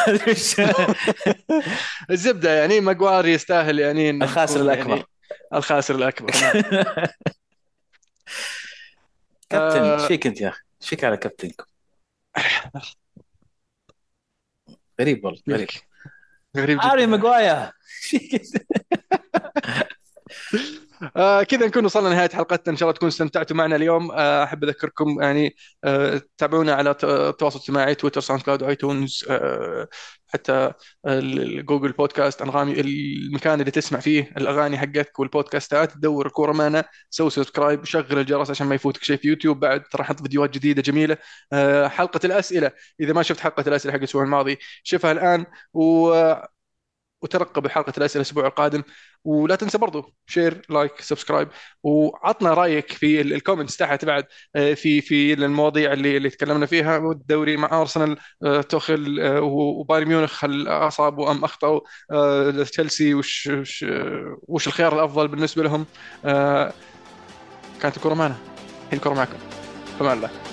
الزبدة يعني ماجوار يستاهل يعني الخاسر يكون الأكبر. يعني الخاسر الأكبر نعم. كابتن آه. إيش فيك أنت يا أخي؟ إيش فيك على كابتنكم؟ غريب والله غريب. غريب هاري جدا فيك أنت؟ آه كذا نكون وصلنا لنهاية حلقتنا. إن شاء الله تكونوا استمتعتوا معنا اليوم. آه أحب أذكركم يعني آه تابعونا على التواصل الاجتماعي تويتر SoundCloud iTunes آه حتى Google Podcast انغامي المكان اللي تسمع فيه الأغاني حقتك والبودكاستات. دور الكورة معنا سوي subscribe شغل الجرس عشان ما يفوتك شيء في يوتيوب. بعد راح نحط فيديوهات جديدة جميلة. آه حلقة الأسئلة. إذا ما شفت حلقة الأسئلة حق الأسبوع الماضي شوفها الآن. و وترقب حلقة الأسئلة الأسبوع القادم. ولا تنسى برضو share like subscribe وعطنا رأيك في ال- ال comments تحت بعد آه، في في المواضيع اللي اللي تكلمنا فيها. والدوري مع ارسنال آه، توخل آه، وبايرن ميونخ هل أصابوا أم أخطأوا؟ تشيلسي وش وش الخيار الأفضل بالنسبة لهم؟ كانت الكره معنا. الحين الكره معكم. فمان الله.